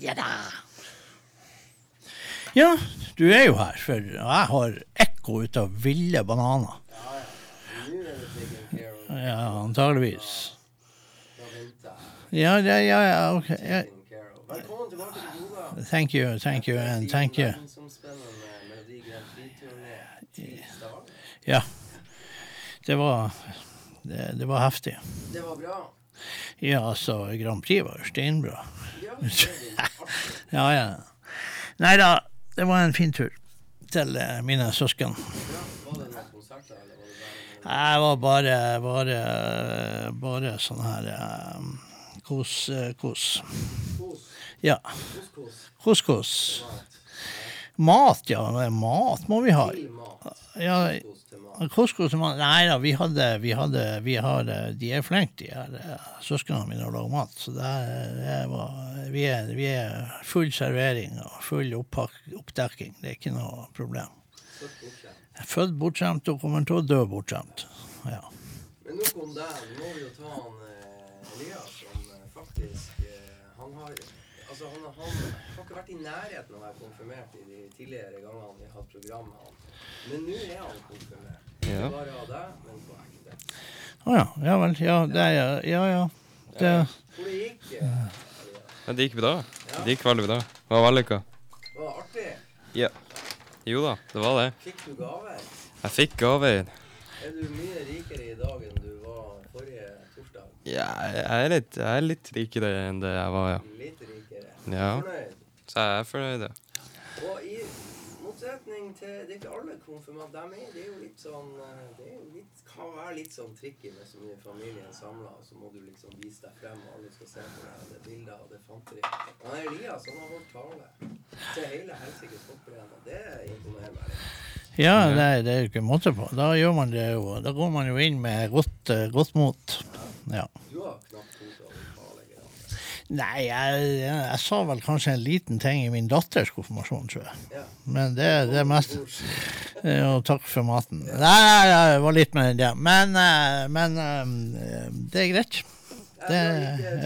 Ja da. Ja, du er jo her, for jeg har ekko ut av ville bananer. Er. Ja, antageligvis. Ja, ja, ja, ja ok. Ja. Velkommen tilbake til Bodø. Thank you, thank you, and thank you. Ja. Det var, det, det var heftig. Det var bra. Ja, altså, Grand Prix var jo steinbra. Ja. Ja. Nei da, det var en fin tur til eh, mine søsken. Jeg var bare, bare, bare sånn her eh, kos, eh. Kos. Ja, Kos, kos. kos, kos. Mat. Ja. Mat må vi ha. Ja, Kos til mat. Nei da, vi hadde, vi hadde, vi har, eh, de er flinke, de her eh, søsknene mine, å lage mat. Så det, det var, vi, er, vi er full servering og full opppak, oppdekking. Det er ikke noe problem. Født bortskjemt og kommer til å dø bortskjemt. Ja. Men nok om det. Nå må vi jo ta han eh, Elias, som faktisk Han har Altså, han, han har ikke vært i nærheten av å være konfirmert i de tidligere gangene vi har hatt program med han. Men nå er han konfirmert. Ikke Ja. bare av deg, men på ekte. Å ja. Ja vel. Ja, det er ja, ja. ja. Det, Hvor det gikk eh, Ja, det gikk bra. Det gikk veldig bra. Det var vellykka. Var det artig? Ja. Jo da, det var det. Fikk du gaver? Jeg fikk gaver. Er du mye rikere i dag enn du var forrige torsdag? Ja, jeg er litt, jeg er litt rikere enn det jeg var, ja. Litt rikere. Ja. Så jeg er fornøyd, ja. Og i motsetning til Det er ikke alle konfirmanter. De er, det er jo litt sånn eh, Det er jo litt, kan være litt sånn tricky med så mye familien samla, så må du liksom vise deg frem, og alle skal se på deg, og det er bilder, og det er Men Han Elias, han har holdt tale til hele helsikes hopprennet. Det imponerer meg litt. ja, det, det er jo ikke måte på. Da gjør man det jo. Da går man jo inn med godt, eh, godt mot. Ja. Du har knapt tort å holde tale, Geir. Nei, jeg, jeg, jeg sa vel kanskje en liten ting i min datters konfirmasjon, tror jeg. Ja. Men det, det er mest meste. Og takk for maten. Nei, nei, nei, det var litt mer enn det. Men, eh, men eh, det er greit. Det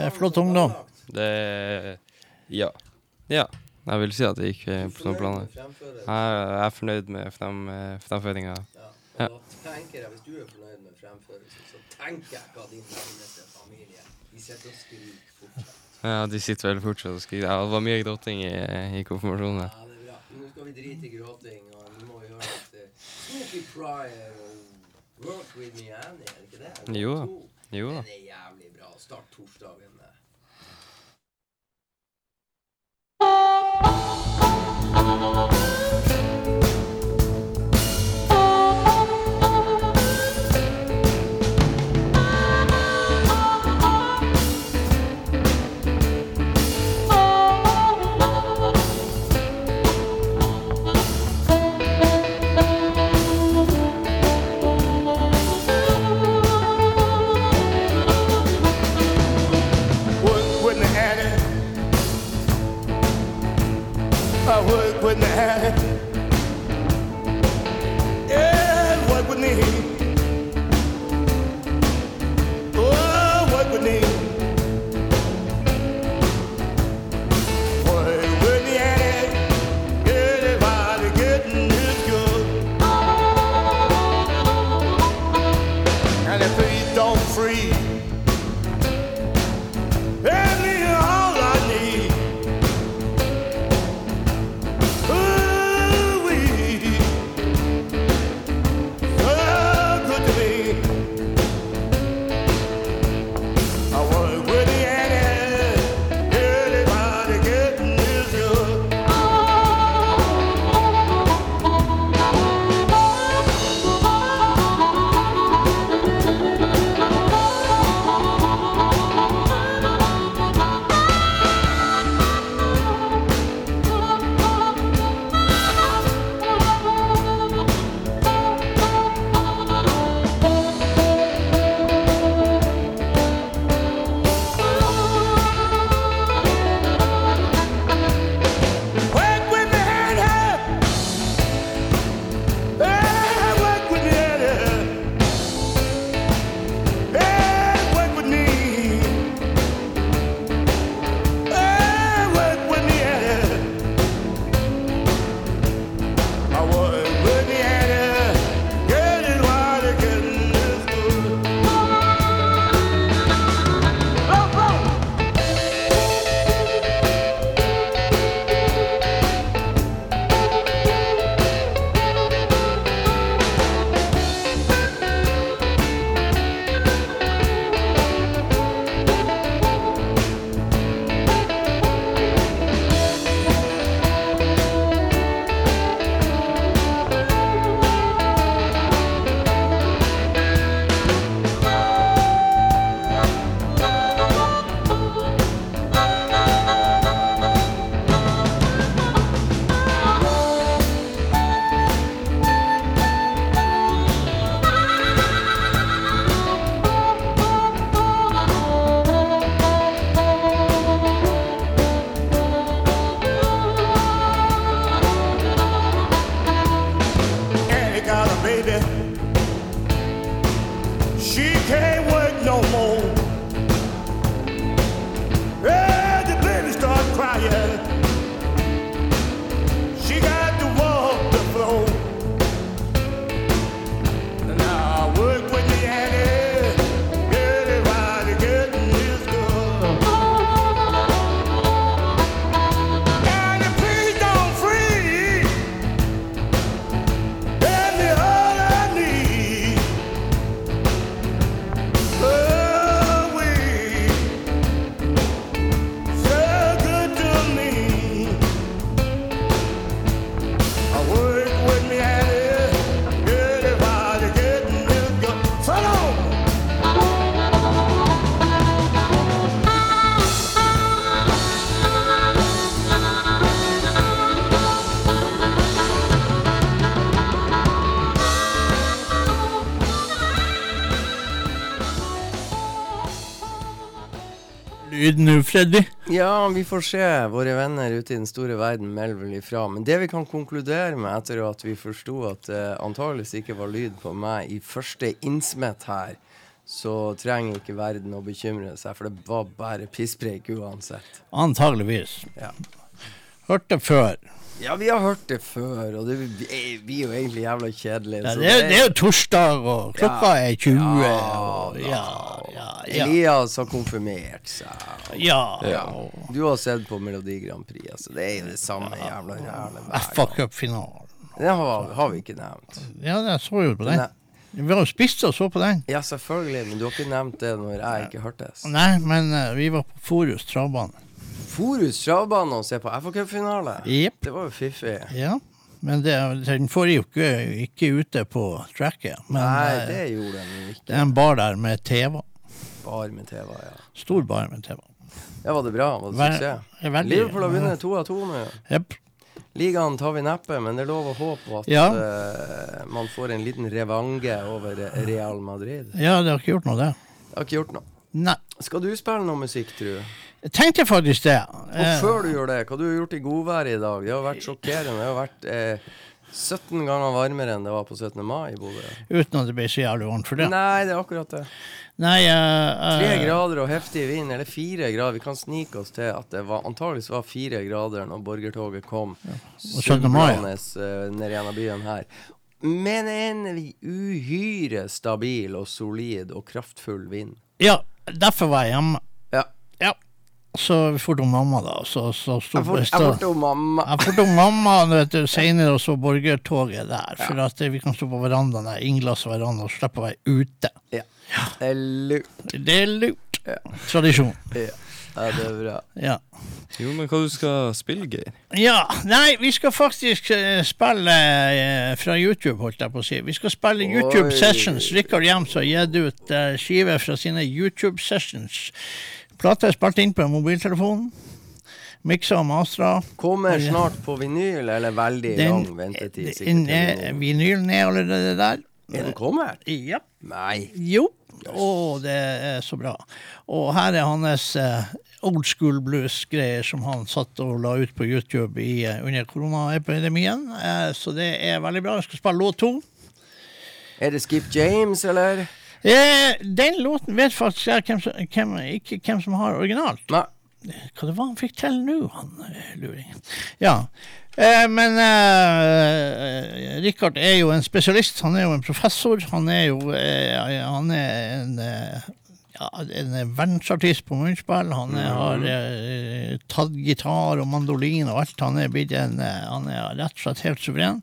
er flott ungdom. Det Ja. Ja. Jeg vil si at det gikk eh, på noen planer. Jeg jeg er fornøyd med frem, eh, fremføringa. Ja, Ja. da tenker jeg, Hvis du er fornøyd med fremførelsen, så tenker jeg hva din nærmeste familie De sitter og skriker fortsatt. Ja, de sitter vel fortsatt og skriver. Ja, det var mye gråting i, i konfirmasjonen. Ja, det er bra. Men Nå skal vi drite i gråting, og vi må gjøre litt uh, Smokey Pryor og Work With Me Annie, er det ikke det? Det Jo da. Jo da. Den er jævlig bra. Start torsdagen med. work I work with the adder. Yeah, lyd nå, Freddy? Ja, vi får se. Våre venner ute i den store verden melder vel ifra. Men det vi kan konkludere med etter at vi forsto at det uh, antageligvis ikke var lyd på meg i første innsmett her, så trenger ikke verden å bekymre seg, for det var bare pisspreik uansett. Antageligvis. Ja. Hørte før. Ja, vi har hørt det før, og det blir jo egentlig jævla kjedelig. Ja, det, er, det, er, jo torsdag, og klokka ja, er 20. Og, ja, ja, Elias har konfirmert seg. Ja. Du har sett på Melodi Grand Prix. Altså, det er jo det samme jævla rælet. FA Cup-finalen. Det har, har, vi ikke nevnt. Ja, jeg så jo på den. Vi har jo spist og så på den. Ja, selvfølgelig, men du har ikke nevnt det når jeg ikke hørtes. Nei, men uh, vi var på Forus travbane. Forus travbane og se på FA-cupfinale. Yep. Det var jo fiffig. Ja, men det, den foregikk jo ikke, ikke ute på tracket. Men, Nei, det gjorde den ikke. Det er en bar der med TV. Bar med TV, ja. Stor bar med TV. Ja, Var det bra? Var det suksess? Liverpool har vunnet to av to nå. Yep. Ligaen tar vi neppe, men det er lov å håpe at ja. uh, man får en liten revange over Real Madrid. Ja, det har ikke gjort noe, det. Det har ikke gjort noe. Nei. Skal du spille noe musikk, tru? Jeg tenkte faktisk det. Og eh, før du gjør det, hva du har gjort i godværet i dag? Det har vært sjokkerende. Det har vært eh, 17 ganger varmere enn det var på 17. mai i Bodø. Uten at det blir så jævlig varmt for det? Nei, det er akkurat det. Nei, uh, Tre grader og heftig vind, eller fire grader. Vi kan snike oss til at det var, antageligvis var fire grader når borgertoget kom. Ja. Sublende uh, ned gjennom byen her. Men en uhyre stabil og solid og kraftfull vind. Ja, derfor var jeg hjemme. Ja. ja. Så vi dro mamma, da. Så, så jeg fortok mamma. Jeg fortok mamma vet du, senere, og så borgertoget der. For ja. at vi kan stå på verandaen der, innglass veranda, og slippe å være ute. Ja. Det er lurt. Det er lurt. Tradisjon. Ja. Ja, det er bra. Ja. Jo, men hva du skal spille, Geir? Ja, nei, vi skal faktisk uh, spille uh, fra YouTube, holdt jeg på å si. Vi skal spille Oi. YouTube Sessions. Rikard Jems har gitt ut uh, skive fra sine YouTube Sessions. Plata er spilt inn på mobiltelefonen. Miksa og mastra. Kommer snart på vinyl, eller veldig den, lang ventetid? Den, vinylen er allerede der. Er den kommet? Ja. Nei. Jo. Å, det er så bra. Og her er hans uh, old school blues-greier som han satt og la ut på YouTube i, uh, under koronaepidemien. Uh, så det er veldig bra. Jeg skal spille låt to. Er det Skip James, eller? Eh, den låten vet faktisk jeg hvem som, hvem, ikke hvem som har originalt. Nei. Hva det var han fikk til nå, han eh, luringen. Ja. Eh, men eh, Richard er jo en spesialist. Han er jo en professor. Han er jo eh, han er en, eh, ja, en verdensartist på munnspill. Han er, har eh, tatt gitar og mandolin og alt. Han er en Han er rett og slett helt suveren.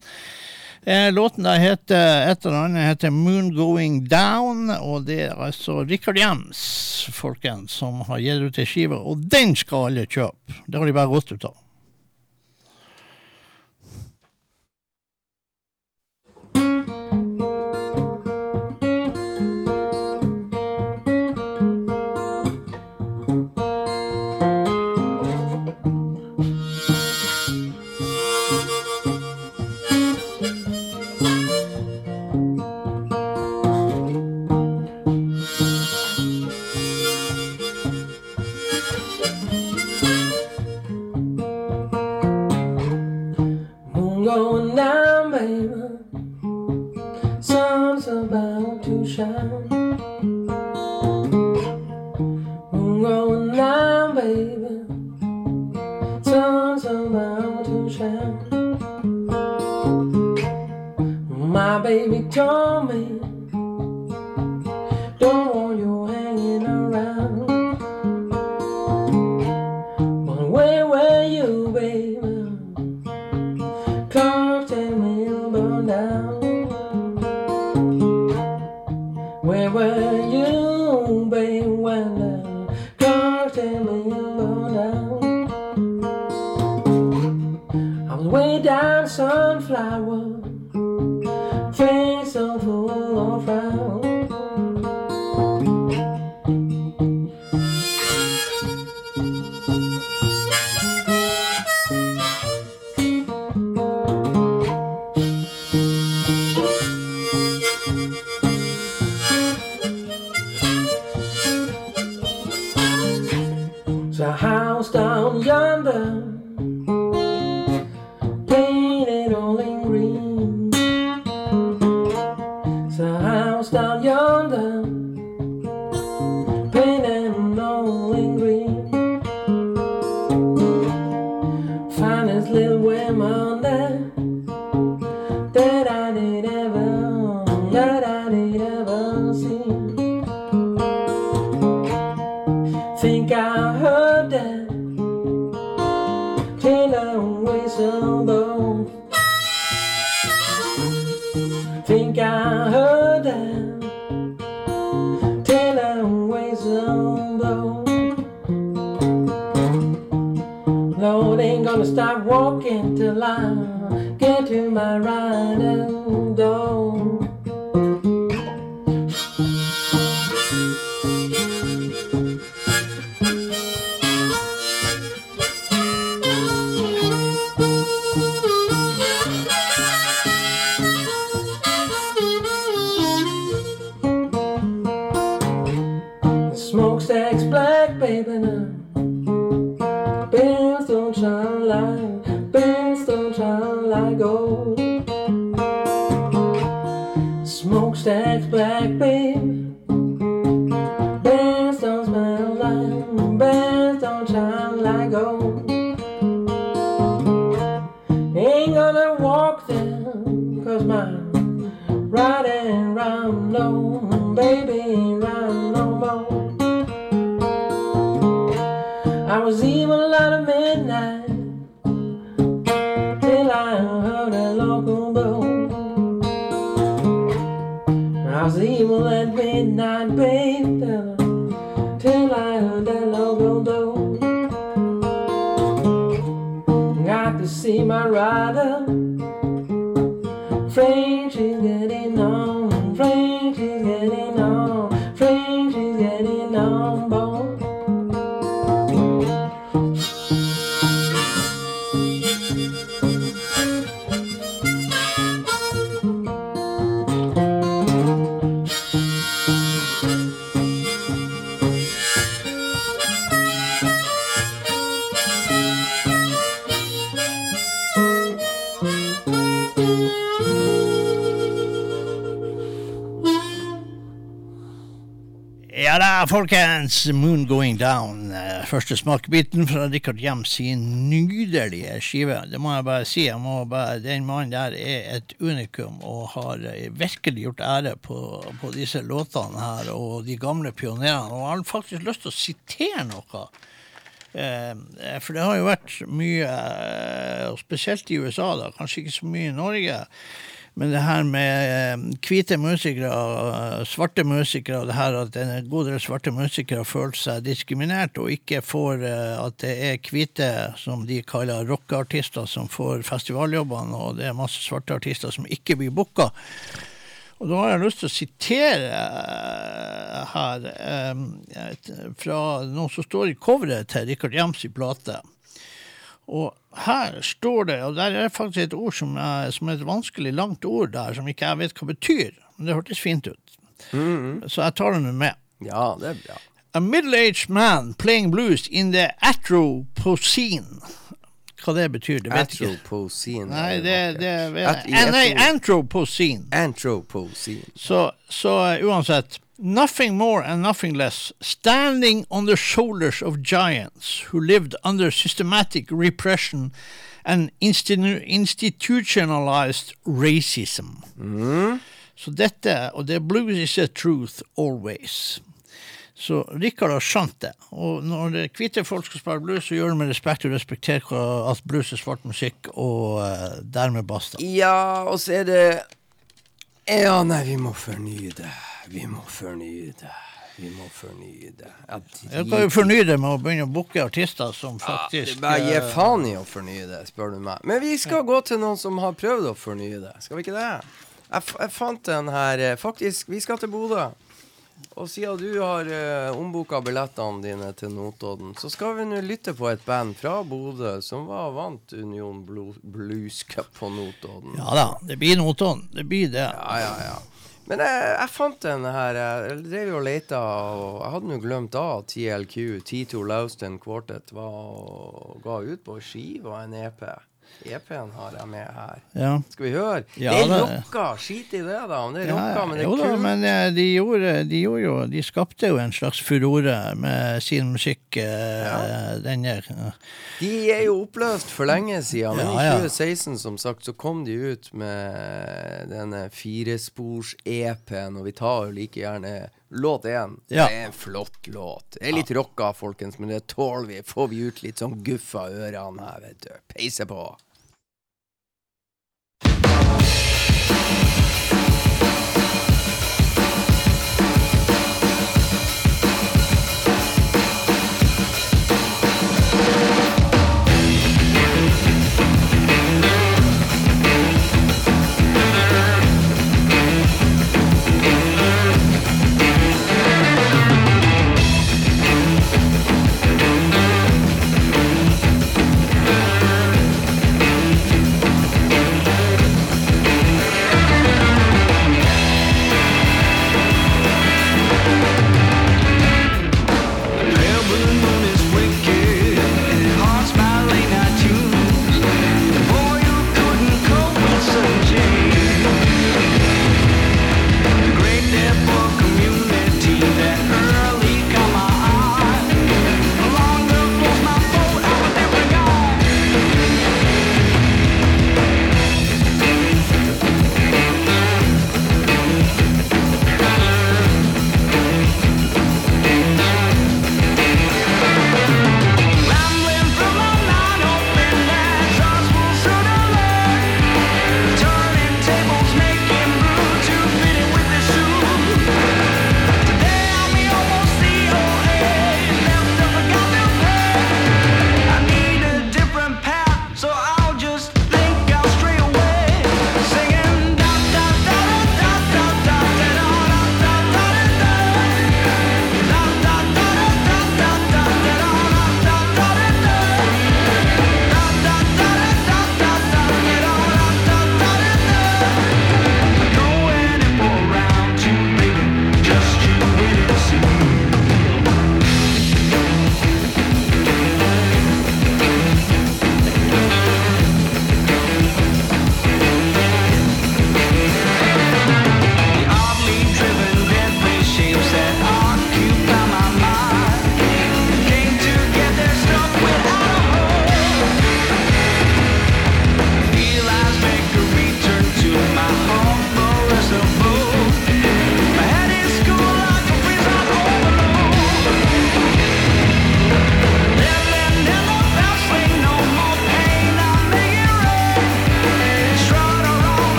Eh, låten der heter et eller annet heter 'Moon Going Down', og det er altså Richard Jems, folkens, som har gitt ut ei skive, og den skal alle kjøpe. Det har de bare gått ut av. go Ja folkens. Moon Going Down. eh, Første smakebiten fra Richard Hjem sin nydelige skive. Det må jeg bare si. Jeg må bare, den mannen der er et unikum og har eh, virkelig gjort ære på, på disse låtene her og de gamle pionerene. Og jeg har faktisk lyst til å sitere noe. Eh, for det har jo vært mye, eh, spesielt i USA, da, kanskje ikke så mye i Norge. Men det her med eh, hvite musikere og svarte musikere, og det her at en god del svarte musikere føler seg diskriminert og ikke får eh, at det er hvite, som de kaller rockeartister, som får festivaljobbene, og det er masse svarte artister som ikke blir booka. Og da har jeg lyst til å sitere eh, her eh, fra noe som står i coveret til Richard Jems i plate. Og her står det, og der er faktisk et ord som er, som er et vanskelig langt ord der, som ikke jeg vet hva betyr. Men det hørtes fint ut. Så jeg tar det nå med. Ja, det er bra. A middle-aged man playing blues in the Atropocene. Hva det betyr, det vet jeg ikke. Nei, det, det vet jeg. Eh, Nei, etro- Anthropocene. Anthropocene. Så, så uh, uansett Nothing more and nothing less. Standing on the shoulders of giants who lived under systematic repression and institu institutionalized racism. Så dette, og det blues is a truth always. Så Rikard har skjønt det. Og når det hvite folk skal spille blues, så gjør det med respekt og respekterer at blues er svart musikk, og uh, dermed basta. Ja, og så er det Ja, nei, vi må fornye det. Vi må fornye det. Vi må fornye det. Ja, Jeg kan jo fornye det med å begynne å booke artister som faktisk ja, bare gi eh, faen i å fornye det, spør du meg. Men vi skal gå til noen som har prøvd å fornye det. Skal vi ikke det? Jeg, jeg fant den her eh, Faktisk, vi skal til Bodø. Og siden du har uh, omboka billettene dine til Notodden, så skal vi nå lytte på et band fra Bodø som var vant Union Blu Blues Cup på Notodden. Ja da, det blir Notodden. Det blir det. Ja, ja, ja. Men jeg, jeg fant den her Jeg drev jo og leita, og jeg hadde nå glemt av TLQ, T2 Louston Quartet, var og ga ut på skive og en EP. EP-en har jeg med her. Ja. Skal vi høre? Ja, det er rocka! Skit i det, da. Om det er Ja, rocka, men det er jo da, men eh, de gjorde, de gjorde jo De skapte jo en slags furore med sin musikk, ja. den der. eh. De er jo oppløst for lenge siden, men Ja, ja. i 2016 som sagt, så kom de ut med denne firespors-EP-en, og vi tar jo like gjerne låt én. Ja. Det er en flott låt. Det er litt rocka, folkens, men det tåler vi. Får vi ut litt sånn guffa ørene her, vet du. Peise på.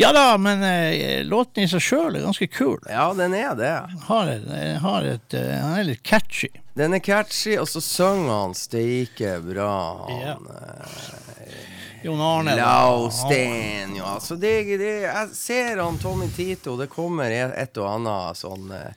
Ja da, men eh, låten i seg sjøl er ganske kul. Ja, den er det. Har et, har et, eh, den er litt catchy. Den er catchy, og så synger han steike bra. Ja. Han, eh, Jon Arne. Laustein, ja. Så det, det, jeg ser han Tommy Tito, det kommer et og annet sånn eh,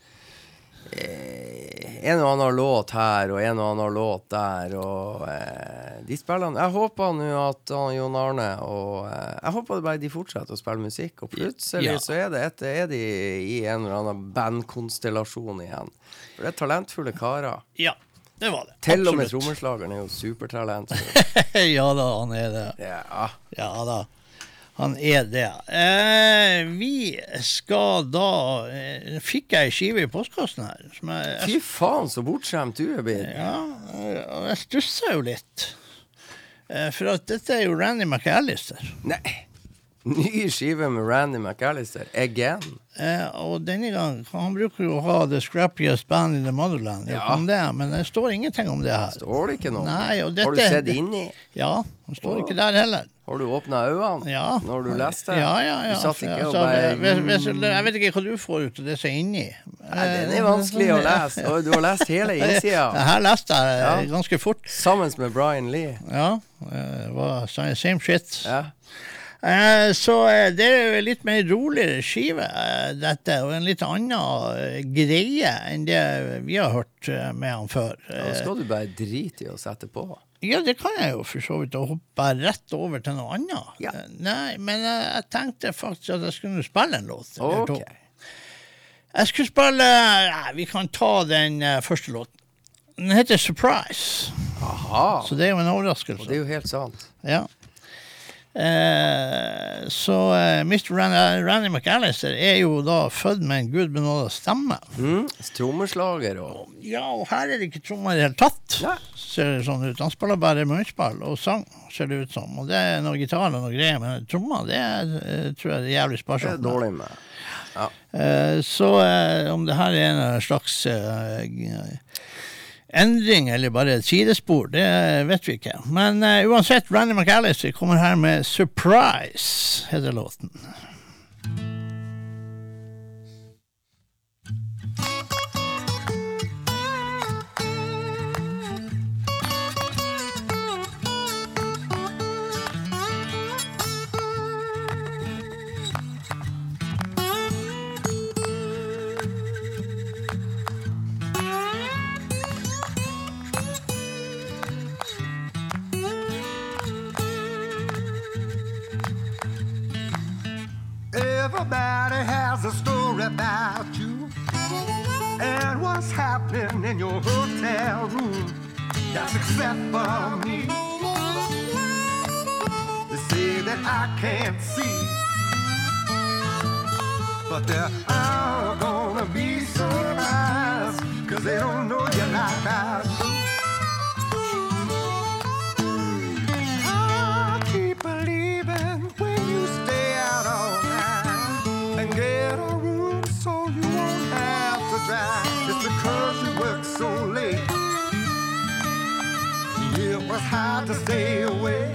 En og annen låt her og en og annen låt der, og eh, de spiller Jeg håper nå at han, Jon Arne og eh, Jeg håper bare de fortsetter å spille musikk, og plutselig Ja. så er, det et, er de i en eller annen bandkonstellasjon igjen. For det er talentfulle karer. Ja, det var det. Til og med trommeslageren er jo supertalentfull. ja da, han er det. Ja. Ja da. Han er det. Eh, vi skal da eh, Fikk jeg ei skive i postkassen her? Som jeg, Fy faen, så bortskjemt du er blitt. ja, og jeg stussa jo litt. Eh, for at dette er jo Randy McAllister. Nei. Ny skive med Randy McAllister. Again. Eh, og denne gang Han bruker jo å ha The Scrappiest Band in the Motherland, Ja. om det, men det står ingenting om det her. Står det ikke noe? Nei, og Har du dette- sett inni? Ja, det står ikke der heller. Har du åpna øynene Ja. når du leste? Ja, ja, ja. Du satt ikke og bare jeg vet ikke hva du får ut av det som er inni. Nei, Den er vanskelig å lese. Og du har lest hele innsida. Her leste jeg Ja. ganske fort. Sammen med Brian Lee. Ja. Det var same shit. Ja. Eh, Så eh, det er jo en litt mer roligere skive, eh, dette, og en litt annen eh, greie enn det vi har hørt eh, med han før. Eh, skal du bare drite i å sette på. Ja, det kan jeg jo for så vidt, og hoppe rett over til noe annet. Ja. Nei, men jeg tenkte faktisk at jeg skulle spille en låt. Okay. Jeg skulle spille ja, Vi kan ta den eh, første låten. Den heter Surprise, Aha. så det er jo en overraskelse. Og det er jo helt sant. Ja. Eh, så eh, Mr. Randy, Randy McAllister er jo da født med en gudbenåda stemme. Mm. Trommeslager og Ja, og her er det ikke trommer i det hele tatt, Nei. ser det sånn ut. Han spiller bare munnspill og sang, ser det ut som. Og det er noe gitar og noe greier, men trommer, det er, eh, tror jeg det er jævlig det er dårlig med. med. Eh, Så eh, om det her er en slags eh, endring eller bare et sidespor, det vet vi ikke. Men uh, uansett, Randy McAllister kommer her med 'Surprise', heter låten. Everybody has a story about you and what's happening in your hotel room. That's except for me. They say that I can't see, but they're all gonna be surprised because they don't know you like I do. Hard to stay away.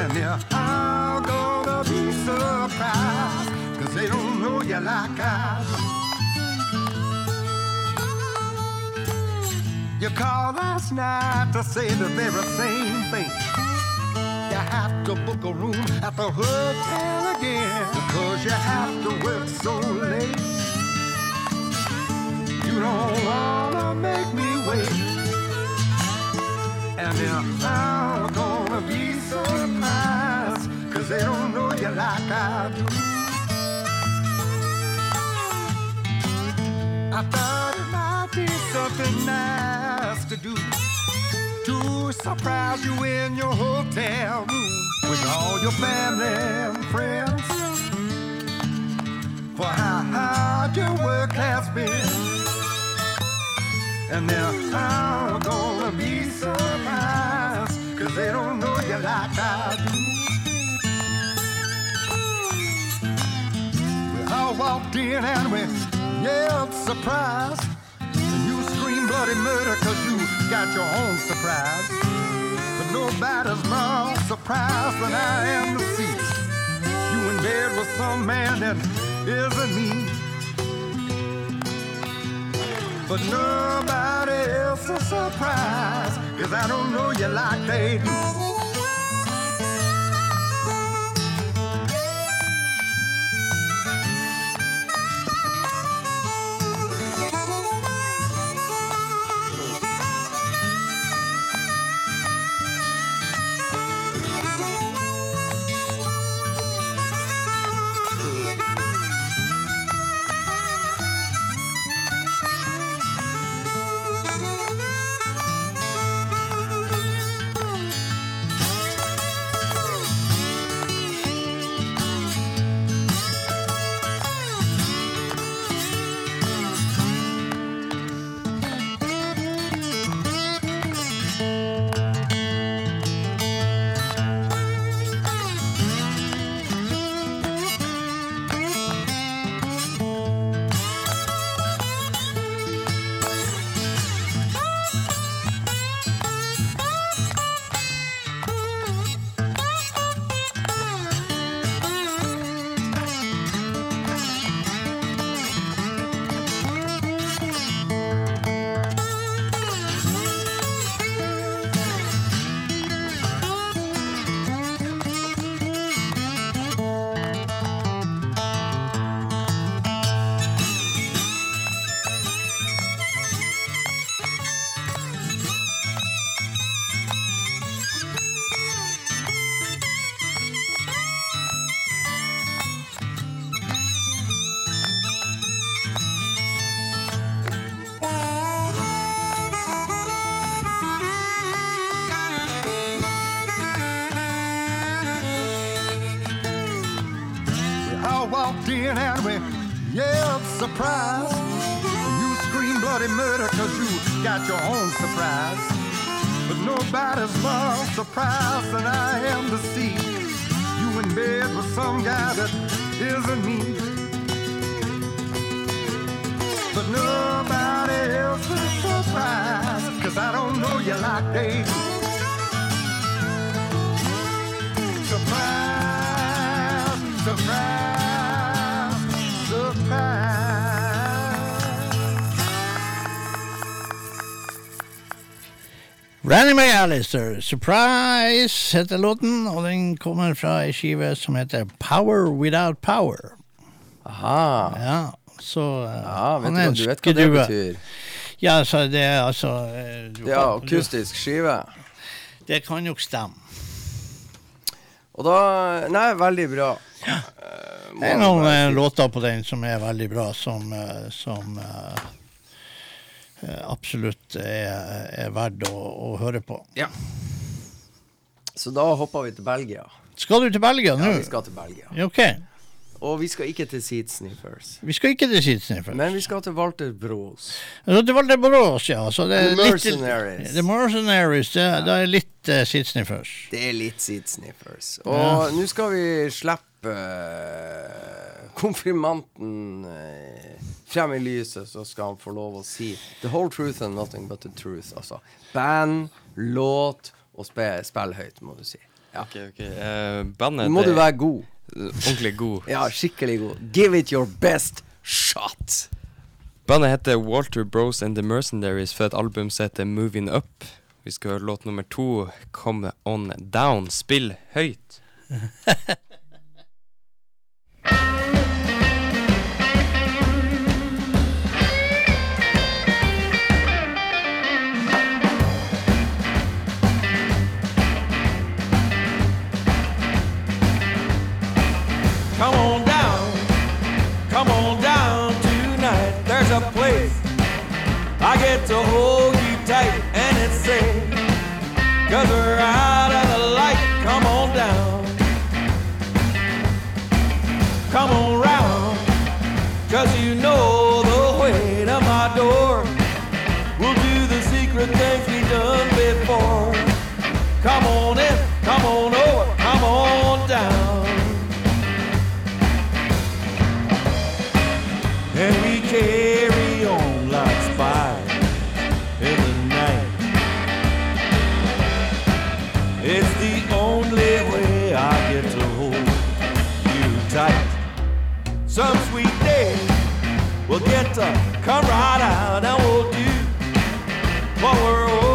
And they're all gonna be surprised because they don't know you like I do. You called last night to say the very same thing. You have to book a room at the hotel again because you have to work so late. You don't wanna make me wait. And they're all gonna be surprised because they don't know you like I do. I thought it might be something nice to do to surprise you in your hotel room with all your family and friends for how hard your work has been. And they're all gonna be surprised cause they don't know you like I do. We all walked in and we yelled surprise. And you screamed bloody murder cause you got your own surprise. But nobody's more surprised than I am to see you in bed with some man that isn't me. But nobody else is surprised, cause I don't know you like they do. Randy McAllister, 'Surprise' heter låten, og den kommer fra ei skive som heter 'Power Without Power'. Aha. Ja, så uh, ja, vet han du, er en du vet hva det betyr? Ja, så det er altså eh, du er akustisk skive. Det kan nok stemme. Og da Nei, veldig bra. Ja. Det er noen eh, låter på den som er veldig bra, som, eh, som eh, eh, absolutt er, er verdt å, å høre på. Så da hopper vi til Belgia. Skal du til Belgia nå? Ja, vi skal til Belgia. Ja, OK. Og vi skal ikke til Seat Sniffers. Vi skal ikke til Sidsniffer. Men vi skal til Walter Bros. Ja, til Walter Brås, ja. Så det er The litt- Mercenaries. The Mercenaries. Det, det er litt uh, Sidsniffers. Det er litt Seat Sniffers. Og nå skal vi slippe uh, konfirmanten eh, frem i lyset, så skal han få lov å si the whole truth and nothing but the truth. Altså band, låt og spe, spill høyt, må du si. Ja. Ok, ok. Uh, bandet Nå må det du være god. ordentlig god. Ja, skikkelig god. Give it your best shot. Bandet heter Walter Bros and The Mercenaries for et album som heter Moving Up. Vi skal høre låt nummer to, Come On Down. Spill høyt. Come on down, come on down tonight. There's a place I get to hold you tight and it's safe. Cause we're out come right out and we'll do what we're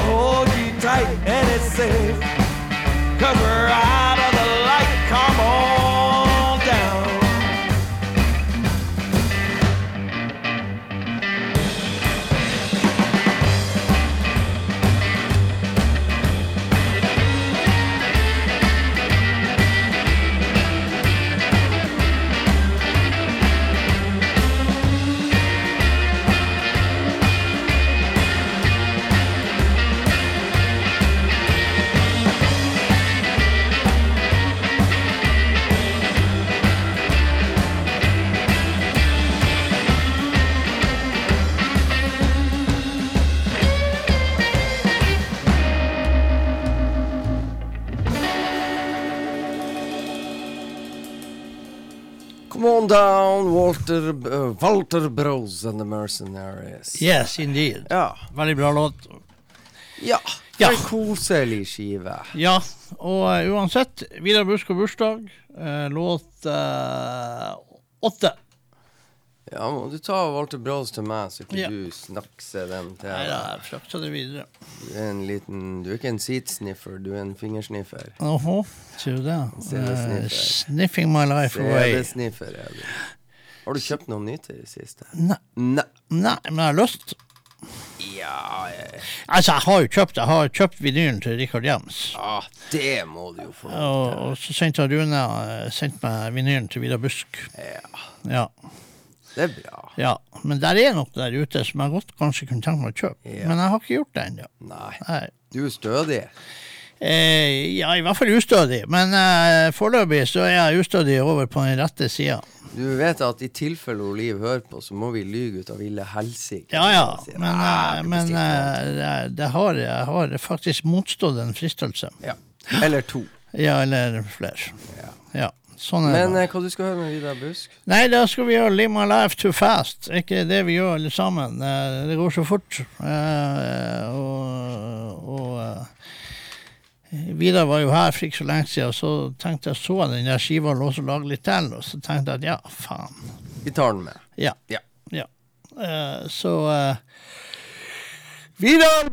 hold you tight, and it's safe. Cause we're Walter, uh, Walter Bros and the Mercenaries. Yes, indeed. Ja. Veldig bra låt. ja. Ja. En koselig skive. Ja, og uh, uansett, Vidar Busk og bursdag, uh, låt åtte. Ja, må du ta Walter Bros til meg, så ikke Ja. du snakser dem til Nei jeg frakta det videre. Du er en liten Du er ikke en seat-sniffer, du er en fingersniffer. Åhå, sier du det? Sniffing my life away. CD-sniffer er du. Har du kjøpt noe nytt i det siste? Nei, Nei. nei, men jeg har lyst. Ja, jeg- Altså, jeg har jo kjøpt Jeg har kjøpt vinylen til Richard Jens. ja, det må du jo få Og, og så sendte Rune eh, sendt meg vinylen til Vidar Busk. Ja, Ja, det er bra. ja. Men der er noe der ute som jeg godt kanskje kunne tenkt meg å kjøpe. Ja. Men jeg har ikke gjort det ennå. Nei, Nei. du er stødig. Eh, ja, i hvert fall ustødig. Men eh, foreløpig så er jeg ustødig over på den rette sida. Du vet at i tilfelle Oliv hører på, så må vi lyge ut av ville helsike. Ja ja, men, "Ah, eh, det men eh, det, har, jeg har faktisk motstått en fristelse. ja. Eller to. Ja, eller flere. Ja. Ja, sånn Men. Men hva du skal høre med Vidar Busk? Nei, da skal vi gjøre Live My Life Too Fast. Ikke det vi gjør alle sammen? Eh, Det går så fort. Eh, Og, og eh, Vidar var jo her for ikke så lenge siden, og så tenkte jeg så den der skiva lå lage litt til, og så tenkte jeg at ja, faen. Vi tar den med. Ja. Ja. ja. Uh, så uh, Vidar!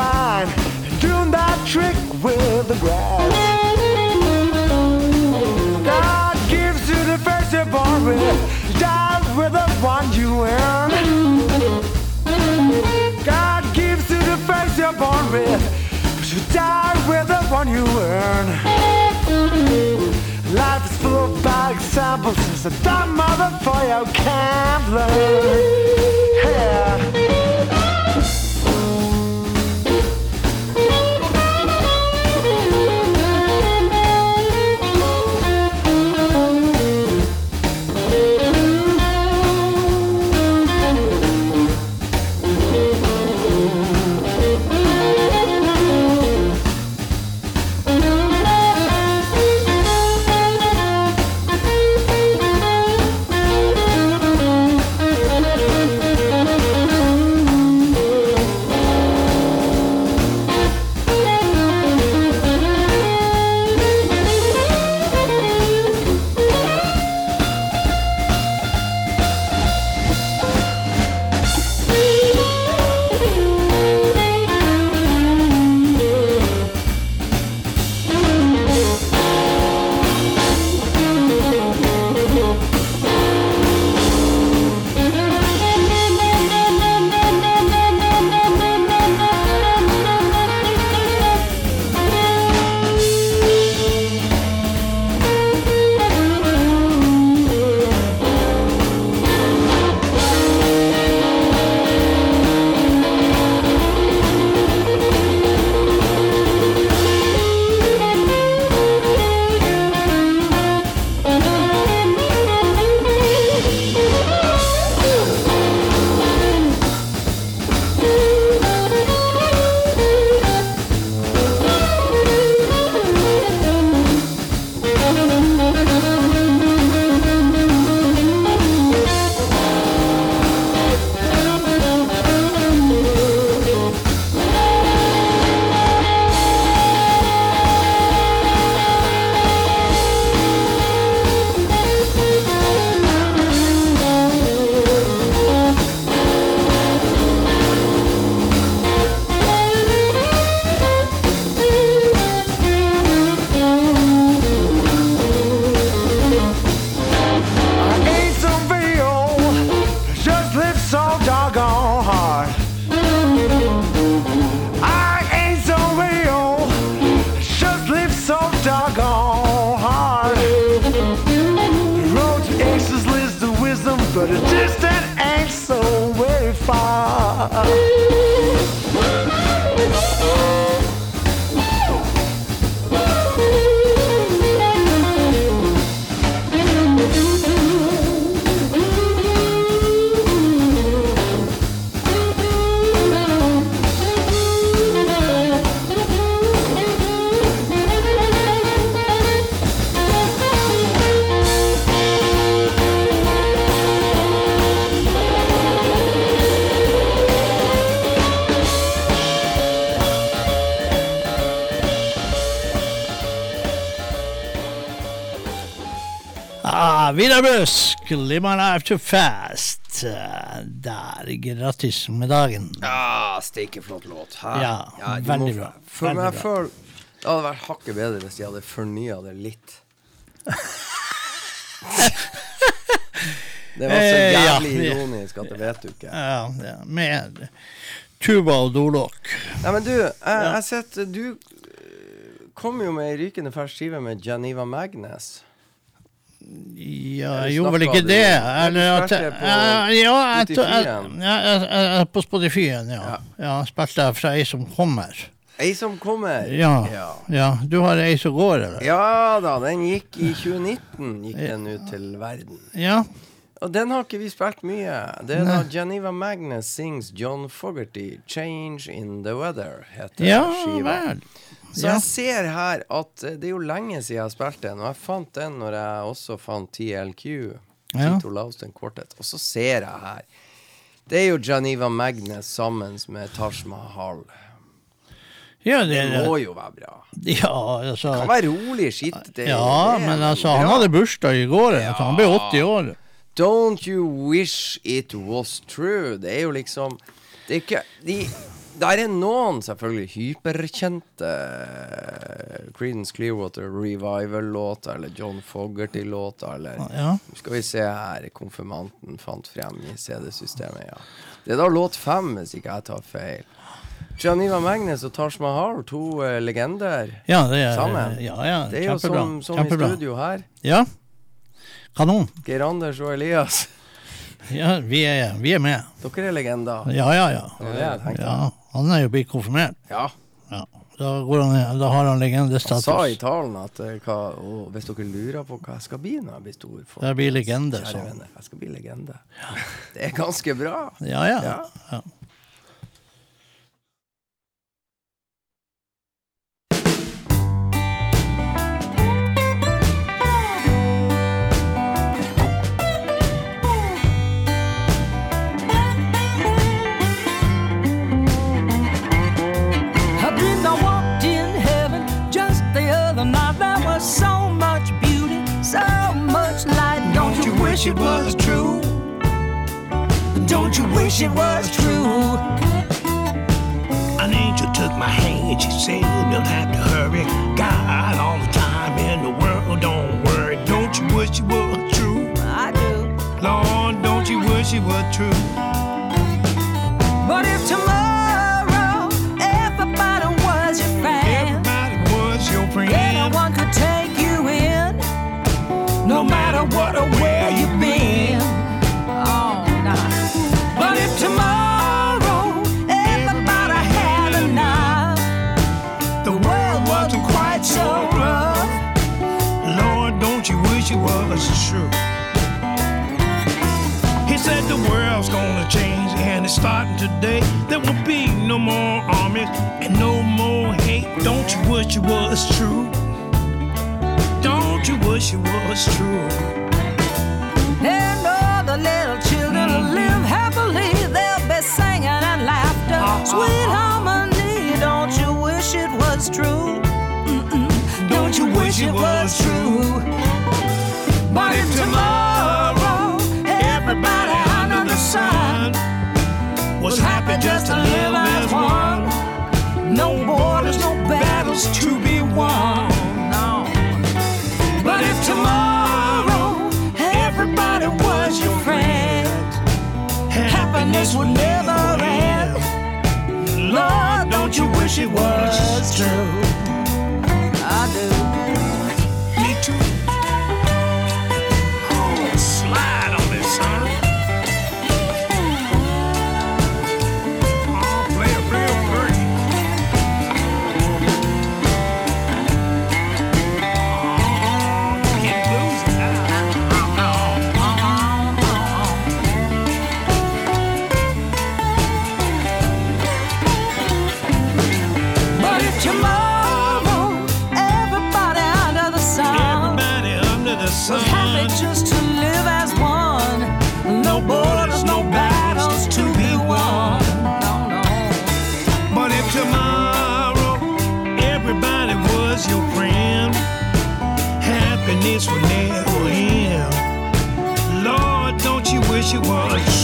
And doing that trick with the grass. God gives you the first born with. You die with the one you earn. God gives you the you're born but you die with the one you earn. Life is full of bad examples, it's a dumb mother for you can't learn. Yeah. Wienerbusk, live my life too fast. Der, grattis med dagen. Ja, steike flott låt. Ja, du veldig bra. For Veldig meg føler det hadde vært hakket bedre hvis de hadde fornya det litt. Det var så Eh, ja, jævlig ironisk at det vet du ikke. Ja, ja, med tuba og dolokk. Nei, men du, jeg jeg sett Du eh, kom jo med ei rykende fersk skive med Janiva Magnes. Ja, jeg gjorde vel ikke det. Eller at Ja, jeg- på Spotify-en, ja. Ja. Spilte jeg fra ei som kommer. Ei som kommer. Ja. ja. Ja, Du har ei som går, eller? Ja da, den gikk i 2019 Gikk den ut til verden. Ja. Og den har ikke vi spilt mye. Det er da Geneva Magnus sings John Fogerty 'Change in the Weather', heter Ja skiva. vel. Så Ja. jeg ser her at eh, det er jo lenge siden jeg har spilt den, og jeg fant den når jeg også fant TLQ. Ja. Tito Lauston Quartet. Og så ser jeg her Det er jo Janiva Magnus sammen med Taj Mahal. Ja, Det det, må jo være bra. ja, Det altså kan være rolig skitt. Det, Ja, det men altså, han hadde bursdag i går. Altså, han ble 80 år. Don't you wish it was true? Det er jo liksom Det er ikke De Der er noen selvfølgelig hyperkjente uh, Creedence Clearwater Revival-låter, eller John Fogerty-låter, eller Ja. Skal vi se her, konfirmanten fant frem i CD-systemet, ja. Det er da låt fem, hvis ikke jeg tar feil. Janiva Magnus og Taj Mahal, to uh, legender. Ja, det er, Sammen. ja, ja, Det er jo som, som i studio her. Ja. Kanon. Geir Anders og Elias. Ja, vi er, vi er med. Dere er legender. Ja, ja, ja. Det var det jeg tenkte. ja. Han er jo blitt konfirmert. Ja. Ja. Da, går han, da har han Han legendestatus. sa i talen at eh, hva, å, hvis dere lurer på hva jeg skal bli når jeg blir stor for, Jeg blir legende, Kjære han. venner, jeg skal bli legende. Det er ganske bra. Ja, ja. Ja. ja. Wish it was true? Don't you wish it was true? An angel took my hand, she said, don't have to hurry. God, all the time in the world, don't worry. Don't you wish it was true? I do. Lord, don't you wish it was true? But if tomorrow and it's starting today. There will be no more armies and no more hate. Don't you wish it was true? Don't you wish it was true? And all the little children will live happily. They'll be singing and laughter. Uh-huh. Sweet harmony. Don't you wish it was true? Mm-mm. Don't you wish it was true? But if tomorrow happy just to live as one, no borders, no battles to be won. But if tomorrow everybody was your friend, happiness would never end. Lord, don't you wish it was true? Happiness would never end. Lord, don't you wish it was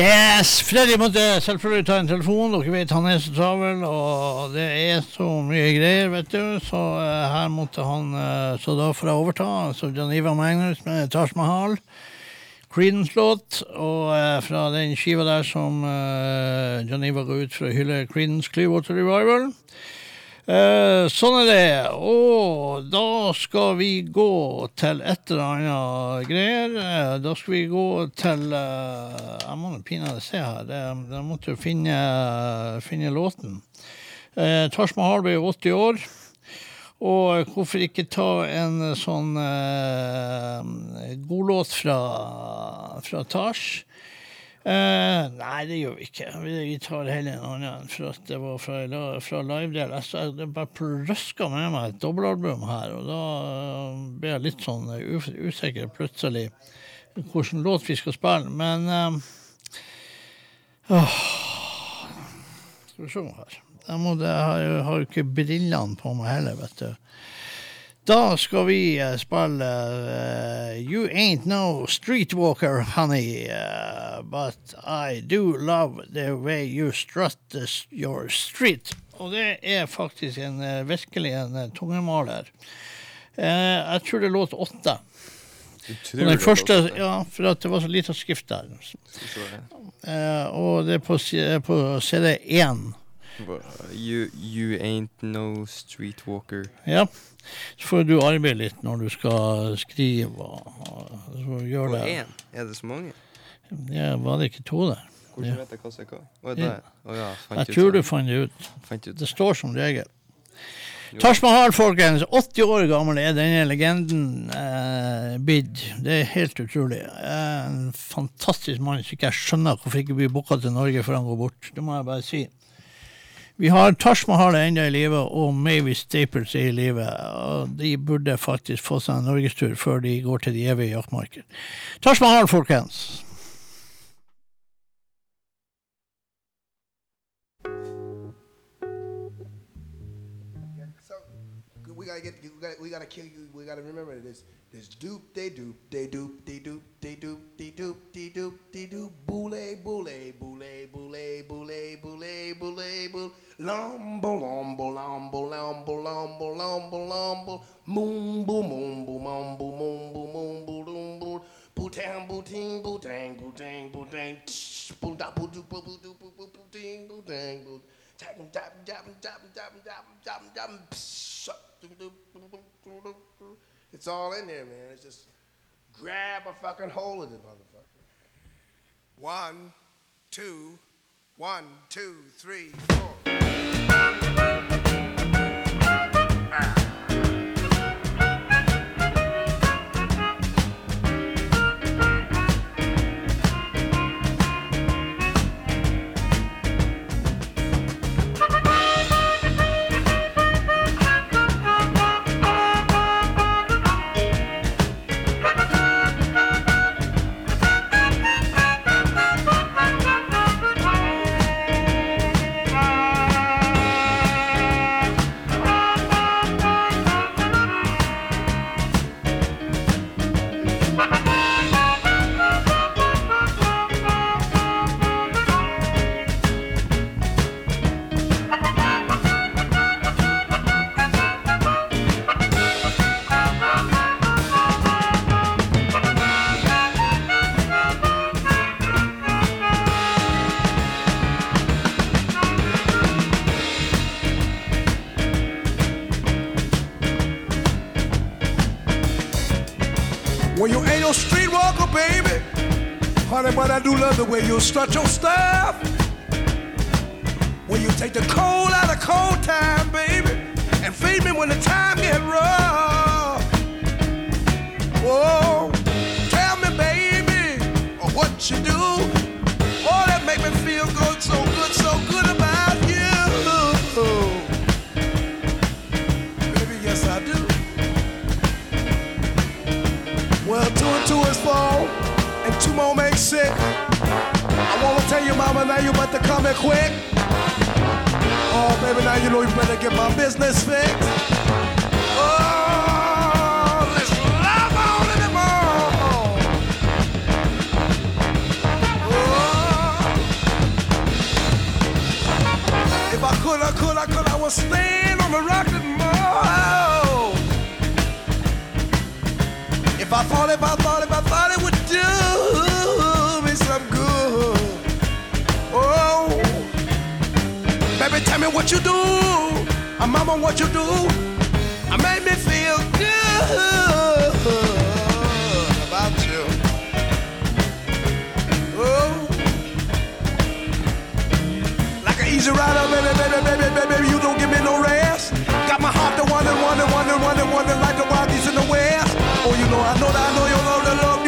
Yes! Freddy måtte selvfølgelig ta en telefon. Dere vet han er så travel, og det er så mye greier, vet du. Så uh, her måtte han uh, Så da får jeg overta. Så Janiva Magnus med Taj Mahal. Creedence-låt. Og uh, fra den skiva der som uh, Janiva går ut for å hylle Creedence Clearwater Revival. Eh, sånn er det. Og da skal vi gå til et eller annet greier. Eh, da skal vi gå til eh, Jeg må pinadø se her. Jeg måtte jo finne, finne låten. Eh, Taj Mahal ble 80 år. Og hvorfor ikke ta en sånn eh, godlåt fra, fra Taj? Eh, nei, det gjør vi ikke. Vi, tar heller en annen. For det var fra, fra live-del. Jeg, jeg bare røska med meg et dobbeltalbum her, og da eh, ble jeg litt sånn eh, usikker plutselig hvilken låt vi skal spille. Men uh, Skal vi se her. Jeg, må, jeg har jo ikke brillene på meg heller, vet du. Da skal vi eh, spille uh, You Ain't No Streetwalker, honey, uh, but I do love the way you strut your street. Og det er faktisk en, virkelig en tungemaler. Uh, jeg tror det låt åtte. Den første, ja, for det var så lite skrift der. Uh, og det er på, på CD1. You, you ain't no streetwalker. Ja. Så får du arbeide litt når du skal skrive og, og så gjør Og det. én? Er det så mange? Ja, var det ikke to der? Hvordan Ja. vet jeg hva som er hva? Oh, Ja. oh, ja, fant Jeg ut tror du fant det ut. Fant ut Det står som regel. Taj Mahal, folkens. 80 år gammel er denne legenden eh, blitt. Det er helt utrolig. En fantastisk mann som ikke jeg skjønner hvorfor ikke blir booka til Norge før han går bort. Det må jeg bare si. Vi har Taj Mahal ennå i live, og Mavis Staples er i live. De burde faktisk få seg en norgestur før de går til de evige jaktmarker. Taj Mahal, folkens. Gotta, we gotta kill you. We gotta remember this. This doop, they doop, they doop, they doop, they doop, they doop, they doop, they doop, boule, boule, boule, boule, boule, boule, boule, boule, lombo, lombo, lombo, lombo, lombo, lombo, lombo, moon, boom, moon, boom, boom, boom. Bootang, booting, bootang, bootang, bootang, tsh, boot, da, boot, doo, boot, boot, doo, boot, boot, booting, bootang, boot. Tap, tap, tap, tap, tap, tap, tap, tap, It's all in there, man. It's just grab a fucking hold of it, motherfucker. One, two, one, two, three, four. Way you strut your stuff. If I thought, if I thought, if I thought it would do me some good. Oh, baby, tell me what you do. Uh, mama, what you do. Uh, I made me feel good about you. Oh, like an easy rider, baby, baby, baby, baby, baby, you don't give me no rest. Got my heart to wonder, wonder, wonder, wonder, wonder, like the wild you know, I know that I know you love the love.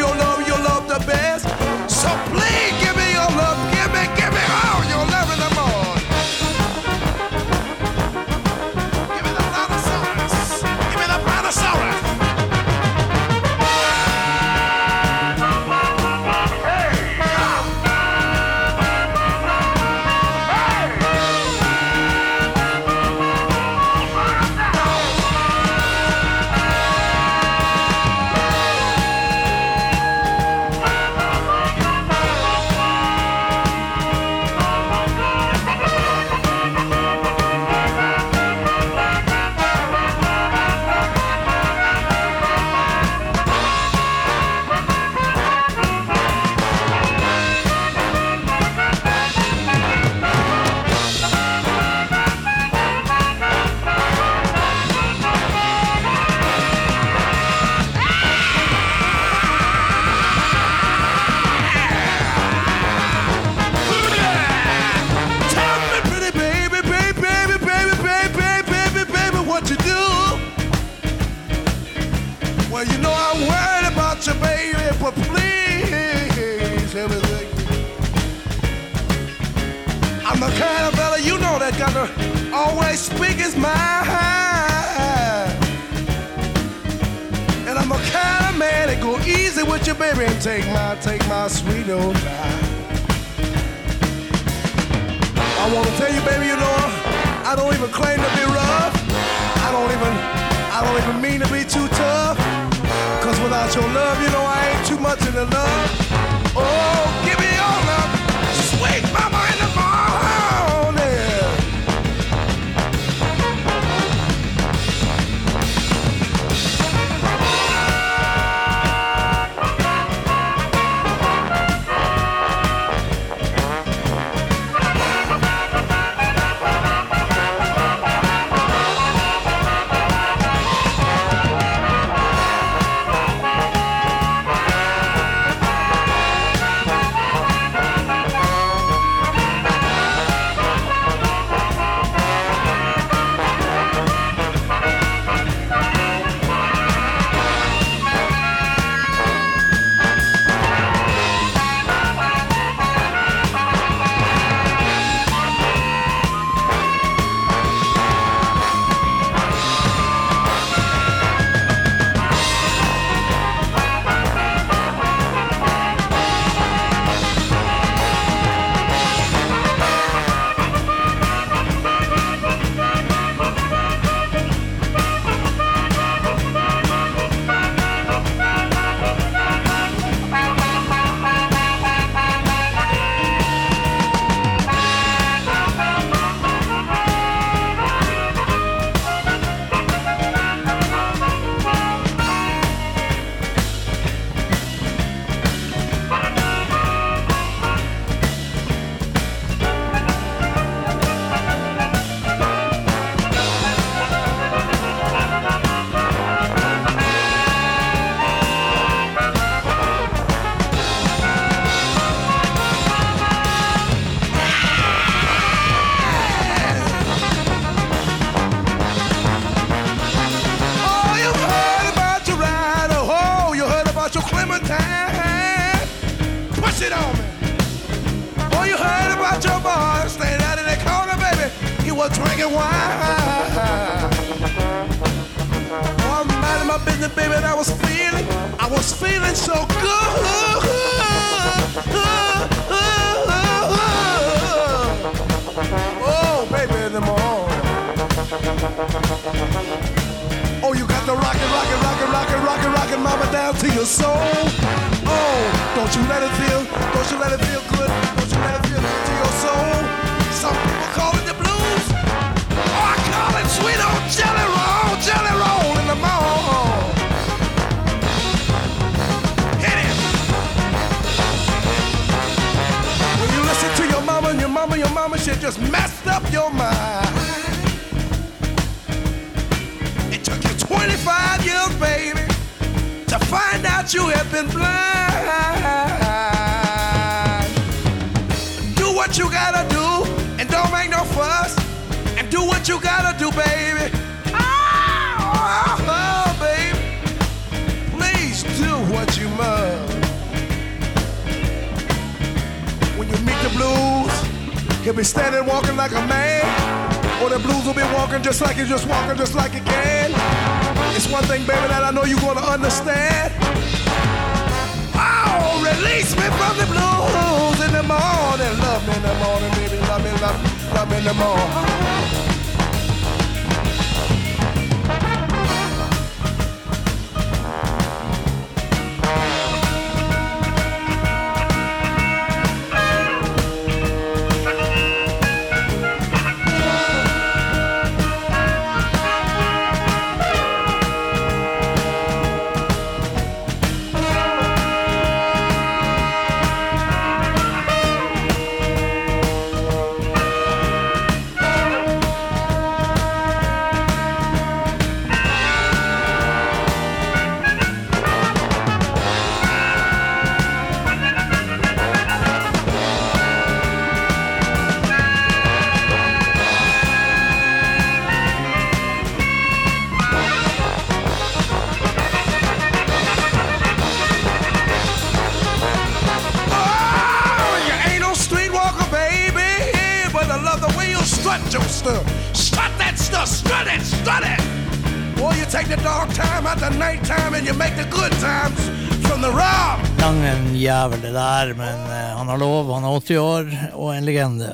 80 år, og en legende.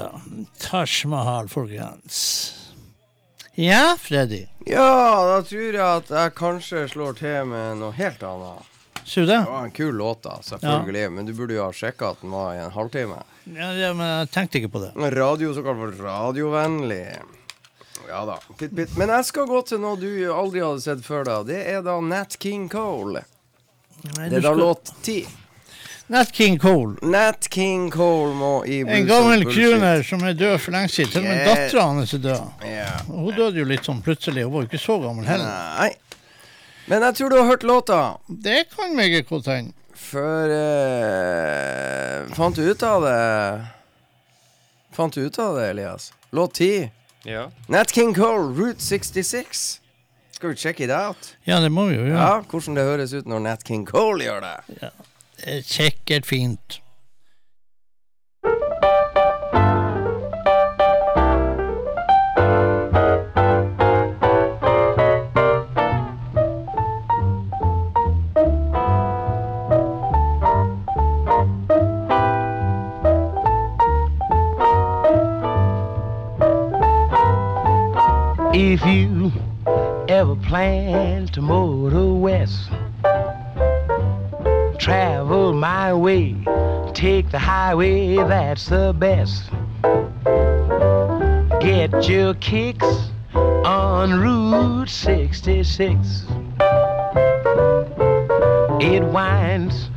Taj Mahal, folkens. Ja, Freddy. Ja, da tror jeg at jeg kanskje slår til med noe helt annet. Du det? Det var en kul låt, da, selvfølgelig, men du burde jo ha sjekka at den var i en halvtime. Ja, ja, men jeg tenkte ikke på det. Radio, såkalt radiovennlig. Ja da. Pitt, pitt. Men jeg skal gå til noe du aldri hadde sett før, da. Det er da Nat King Cole. Nei, Det er da skal- låt ti. Nat King Cole. Nat King Cole må i En gammel crooner som er død for lenge siden. Til og med Yeah. dattera hans er død. Yeah. Hun døde jo litt sånn plutselig. Hun var jo ikke så gammel heller. Nei. Men jeg tror du har hørt låta. Det kan meget godt hende. Før uh, Fant du ut av det? Fant du ut av det, Elias? Låt 10. Ja. Nat King Cole, Route 66. Skal vi sjekke det out? Ja, det må vi jo gjøre. Ja. Hvordan det høres ut når Nat King Cole gjør det. Det er Sikkert fint. If you ever plan to motor west, travel my way, take the highway, that's the best. Get your kicks on Route 66. It winds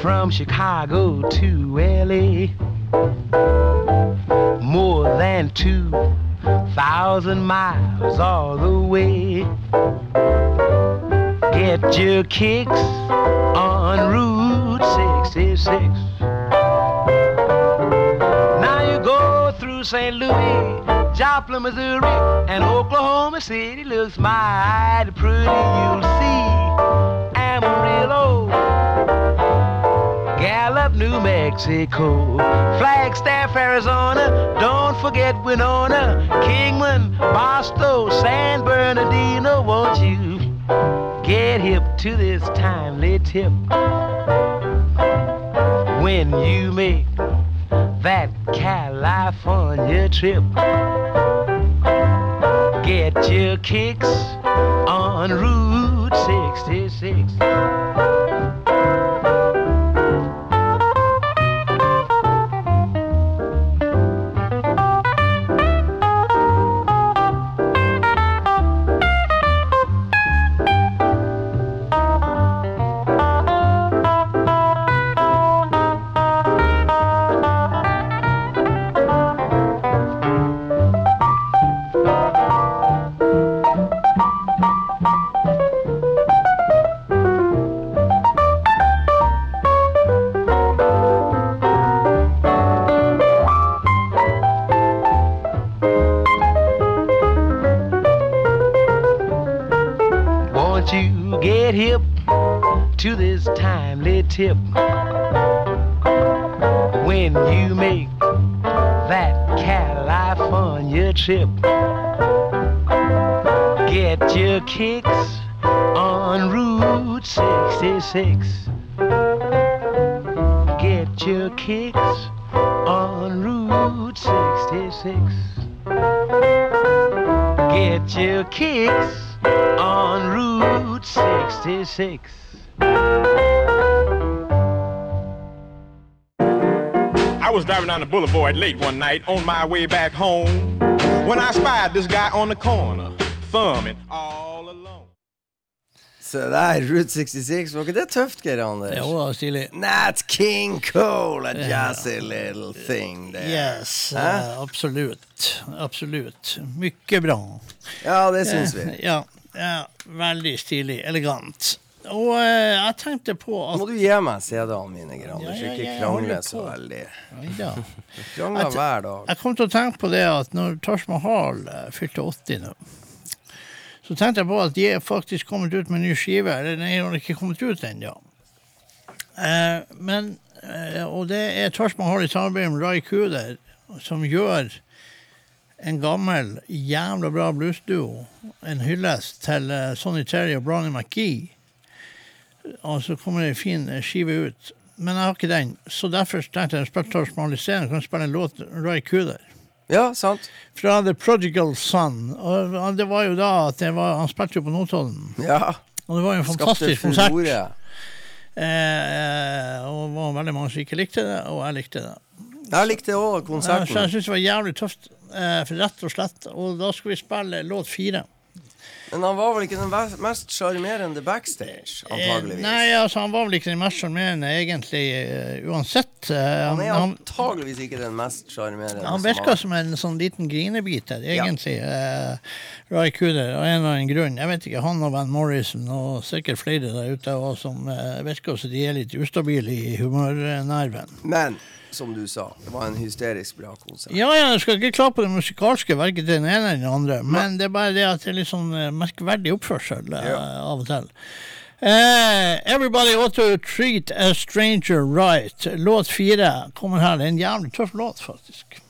from Chicago to LA. More than two thousand miles all the way. Get your kicks 66. Now you go through St. Louis, Joplin, Missouri, and Oklahoma City looks mighty pretty. You'll see Amarillo. Gallup, New Mexico, Flagstaff, Arizona. Don't forget Winona, Kingman, Boston, San Bernardino. Won't you get hip to this timely tip when you make that California trip? Get your kicks on Route 66. To this timely tip. When you make that California trip, get your kicks on Route 66. Get your kicks on Route 66. Get your kicks on Route 66. Down the boulevard late one night on my way back home when I spied this guy on the corner, thumbing all alone. Se der, Route 66. Var ikke det tøft, Geir Anders? Jo, det var stilig. Nat King Cole, a jazzy little thing there. Yes, Hæ? eh, absolutt. Absolutt. Mye bra. Ja, det syns vi. Ja, ja, veldig stilig. Elegant. Og eh, jeg tenkte på Nå at må du gi meg CD-ene mine, Granders. Ja, Ja, ja, Ikke krangle så veldig. ja. Krangler hver dag. Jeg kom til å tenke på det at når Taj Mahal eh, fylte 80 nå, så tenkte jeg på at de er faktisk kommet ut med en ny skive. Eller den har ikke kommet ut ennå. Eh, men eh, Og det er Taj Mahal i samarbeid med Rai Kuder, som gjør en gammel, jævla bra bluesduo. En hyllest til eh, Sonny Terry og Brownie McGee. Og så kommer det en fin eh, skive ut. Men jeg har ikke den, så derfor tenkte jeg å spille Tors Mahal. Kan spille en låt Roy Kuder. Ja, sant? Fra The Prodigal Son. Og det var jo da at det var, Han spilte jo på Notodden. Ja. Og det var jo en fantastisk konsert. Eh, og det var veldig mange som ikke likte det, og jeg likte det. Jeg likte òg konserten. så jeg syns det var jævlig tøft, eh, for rett og slett. Og da skal vi spille låt fire. Men han var vel ikke den mest sjarmerende backstage, antageligvis. Eh, nei, altså han var vel ikke den mest sjarmerende egentlig eh, uansett. Eh, Han er han, antageligvis ikke den mest sjarmerende. han som virka som en sånn liten grinebiter, Ja. egentlig. Eh, Ray Cooder, av en eller annen grunn. Jeg vet ikke, han og Van Morrison og sikkert flere der ute også, som uh, virker som de er litt ustabile i humørnerven. Men som du sa, det var en hysterisk bra konsert. Ja, ja, jeg skal ikke klage på det musikalske, verken til den ene eller den andre, men det er bare det at det er litt sånn eh, merkverdig oppførsel eh, av og til. Uh, everybody ought to treat a stranger right. Låt fire kommer her. Det er en jævlig tøff låt, faktisk.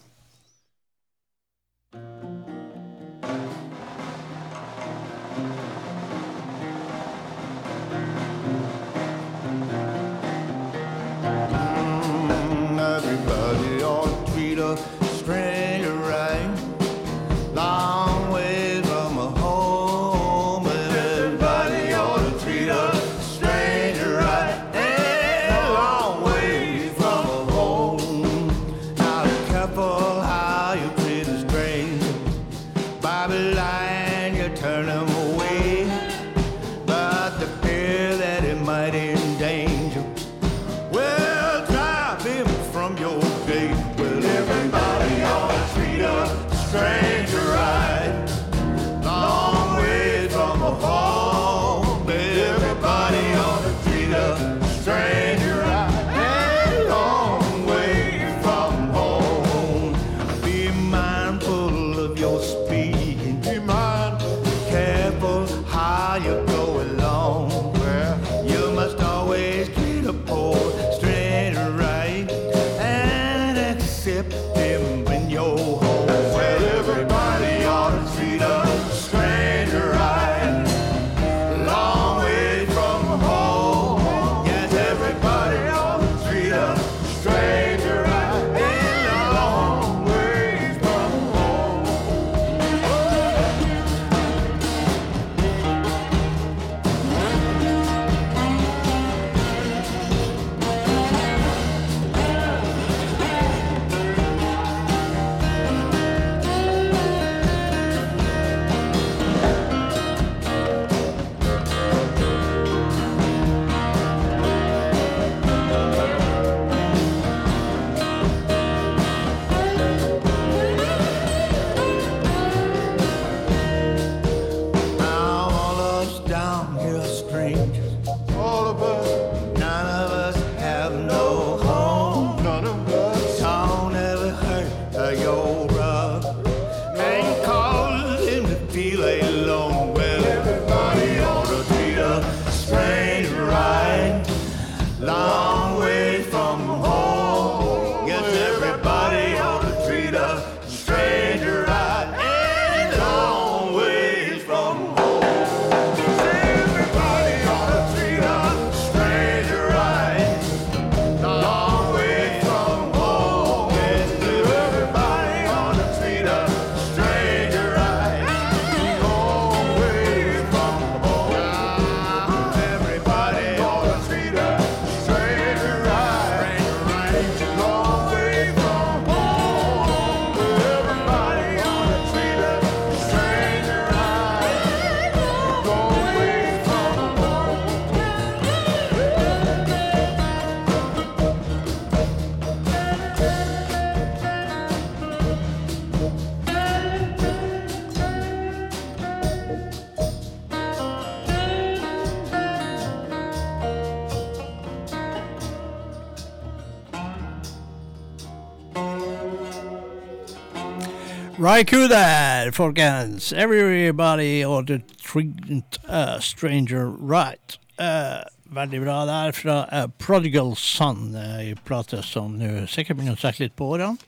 Raikou der, folkens. Everybody ought to treat a stranger right. Uh, veldig bra der fra uh, Prodigal Son, ei plate som nå sikkert begynner å trekke litt på årene.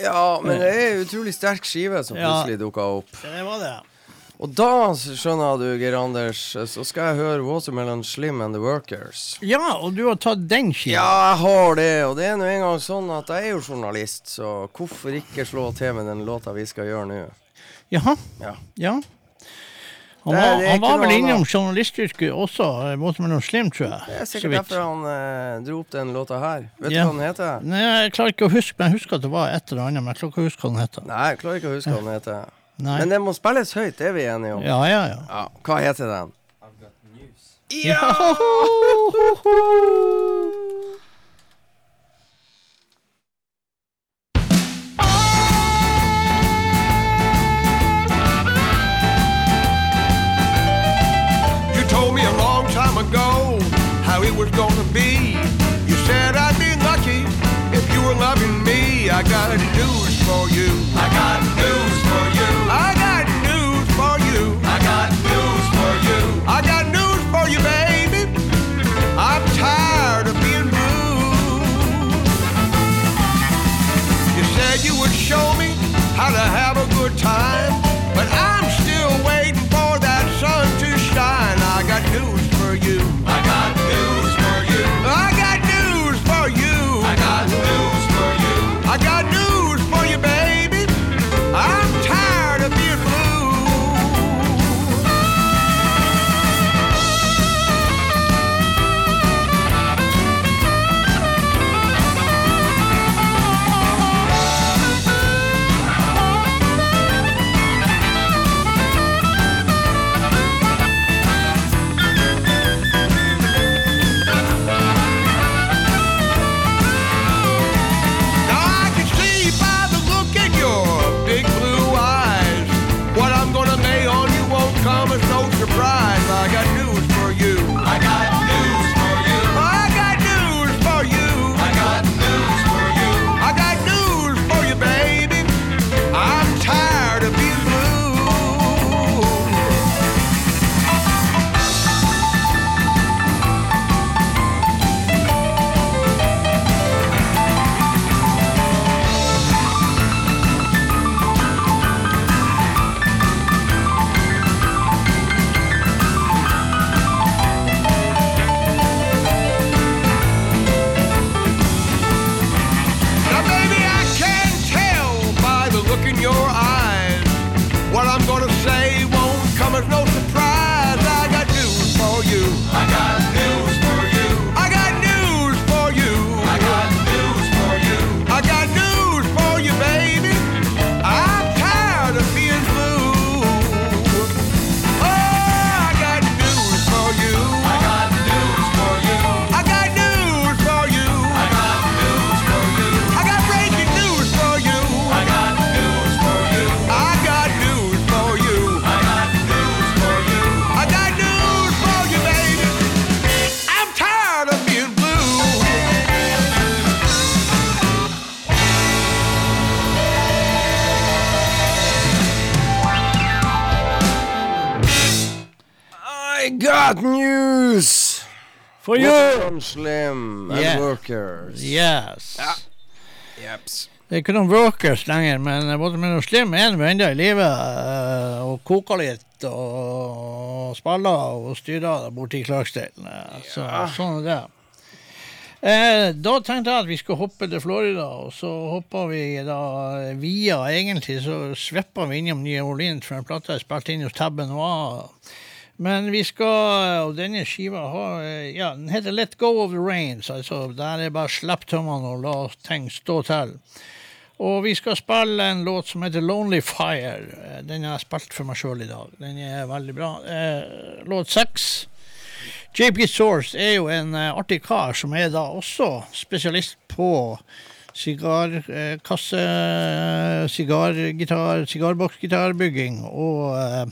Ja, men det er en utrolig sterk skive som Ja. plutselig dukka opp. Det var det. Og da, skjønner du, Geir Anders, så skal jeg høre Watermelon Slim and The Workers. Ja, og du har tatt den skiva. Ja, jeg har det, og det er nå engang sånn at jeg er jo journalist, så hvorfor ikke slå til med den låta vi skal gjøre nå? Jaha. Ja. Ja. Han var, det det han var vel innom journalistyrket også, eh, Watermelon Slim, tror jeg. Det er sikkert derfor han eh, dro opp den låta her. Vet Ja. du hva den heter? Nei, jeg klarer ikke å huske, men jeg husker at det var et eller annet. Men jeg klarer ikke å huske hva den heter. Nei, jeg klarer ikke å huske hva den heter. Nei. Men den må spilles høyt, det er vi enige om. Ja, ja, ja. Ja, Hva heter den? Ja! You told me a long time ago how it was gonna be. You said I'd be lucky if you were loving me. I got news Workers. Yes. Jeps. Det er ikke noen workers lenger, men både med noe Slim er nå ennå i live eh, og koker litt og spiller og styrer borti borte i Clarksdale. Eh, Så sånn er det. Eh, da tenkte jeg at vi skulle hoppe til Florida, og så hopper vi da via Egentlig så svippa vi innom New Orleans, for en plate er spilt inn hos Tabben Noir. Men vi skal, og denne skiva har, eh, ja, den heter Let Go of the Rains. Altså, der er bare slipp tømmene og la ting stå til. Og vi skal spille en låt som heter Lonely Fire. Eh, Den har jeg spilt for meg sjøl i dag. Den er veldig bra. Eh, låt seks. JP Source er jo en artig kar som er da også spesialist på sigarkasse, sigargitar, sigarboksgitarbygging og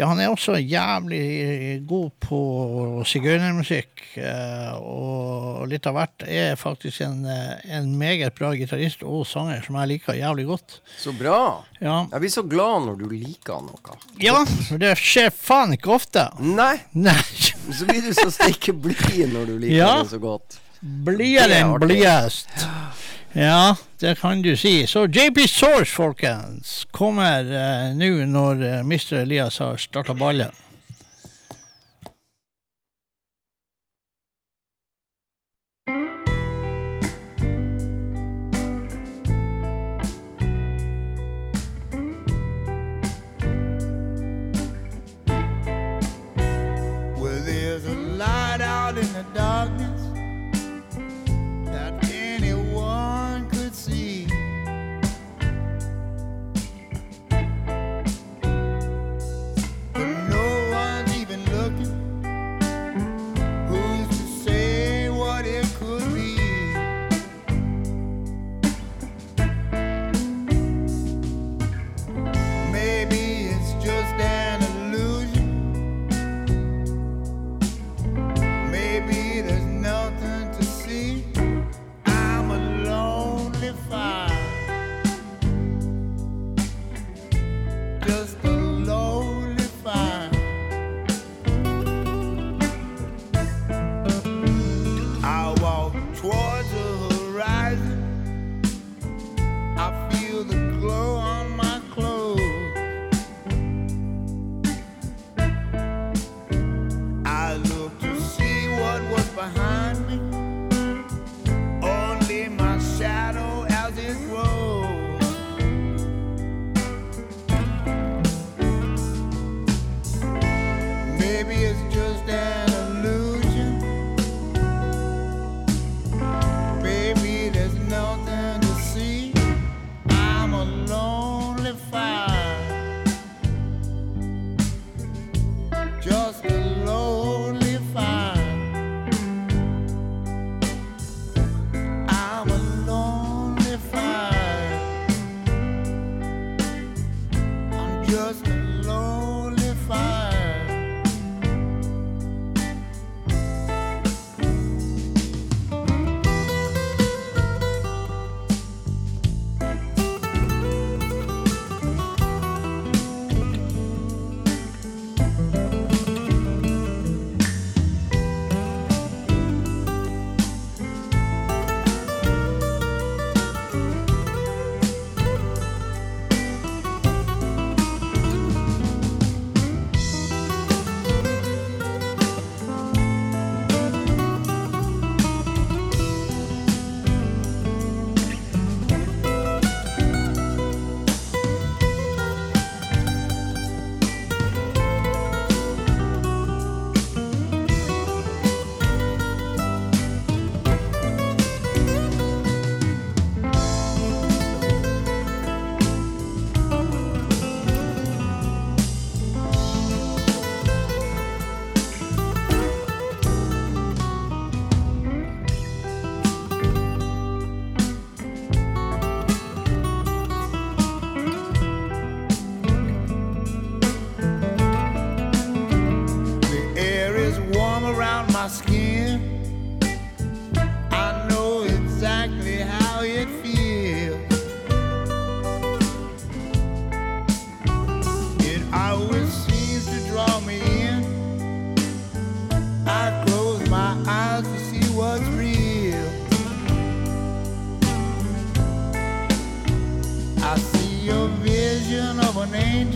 Ja, han er også jævlig god på sigøynermusikk. eh, Og litt av hvert er faktisk en, eh, en meget bra gitarist og sanger som jeg liker jævlig godt. Så bra. Ja, Jeg blir så glad når du liker noe. ja for det skjer faen ikke ofte. Nei, Nei, så blir du så stikke blid når du liker Ja. det så godt. blidere er enn blidest. Ja, det kan du si. Så JP Source, folkens, kommer eh, nå når eh, Mr. Elias har starta ballen. Well, there's a light out in the darkness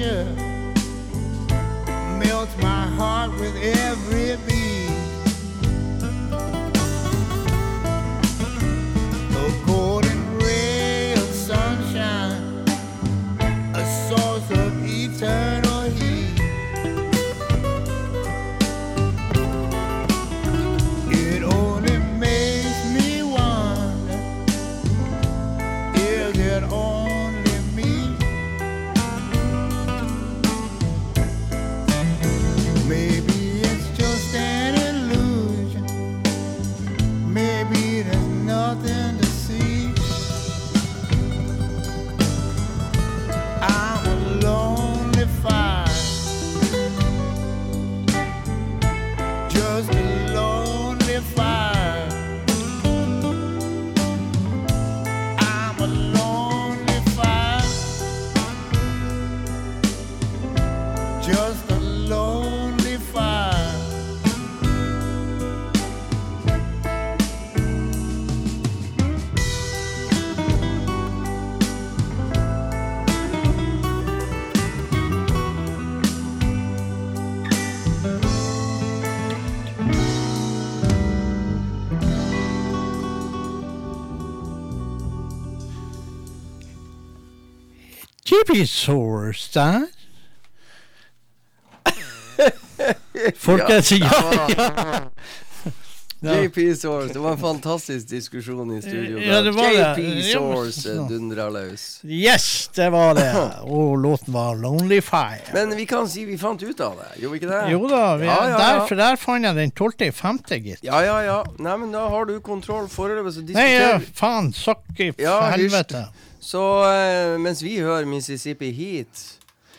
yeah. Chippy source, da? Folkens, ja, ja. Ja. JP Source, det var en fantastisk diskusjon i studio. Ja, det var. JP Source eh, dundra løs. Yes, det var det. Og låten var 'Lonely Fire'. Men vi kan si vi fant ut av det, gjorde vi ikke det? Jo da, vi, Ja, ja, Der, for der fant jeg den 12. i femte, gitt. Ja, ja, ja. Nei, men da har du kontroll foreløpig, så Nei, ja, faen, sokk i helvete. Så eh, mens vi hører Mississippi Heat,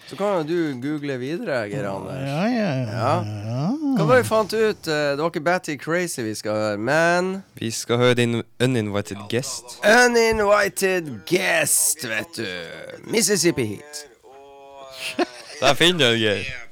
så kan jo du google videre, Geir Anders. Ja, ja, ja. Ja. Hva var det vi fant ut? Eh, Det var ikke Batty Crazy vi skal høre, men Vi skal høre din uninvited guest. Uninvited Guest, vet du. Mississippi Heat. Der finner du den, Geir.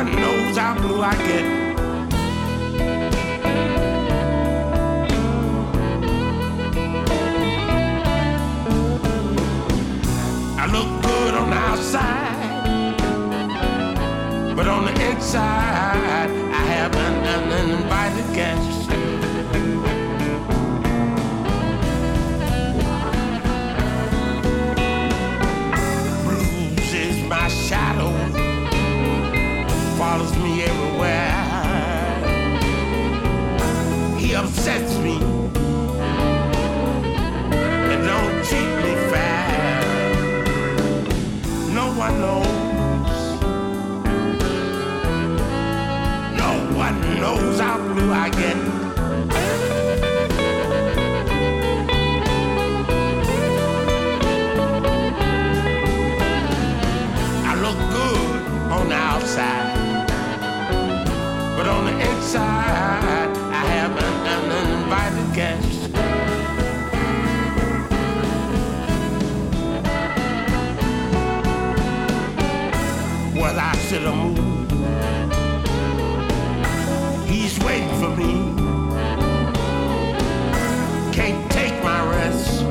No one knows how blue I get. I look good on the outside, but on the inside, blue I get. I look good on the outside, but on the inside, I have an, uninvited guest. whether I sit or Can't take my rest.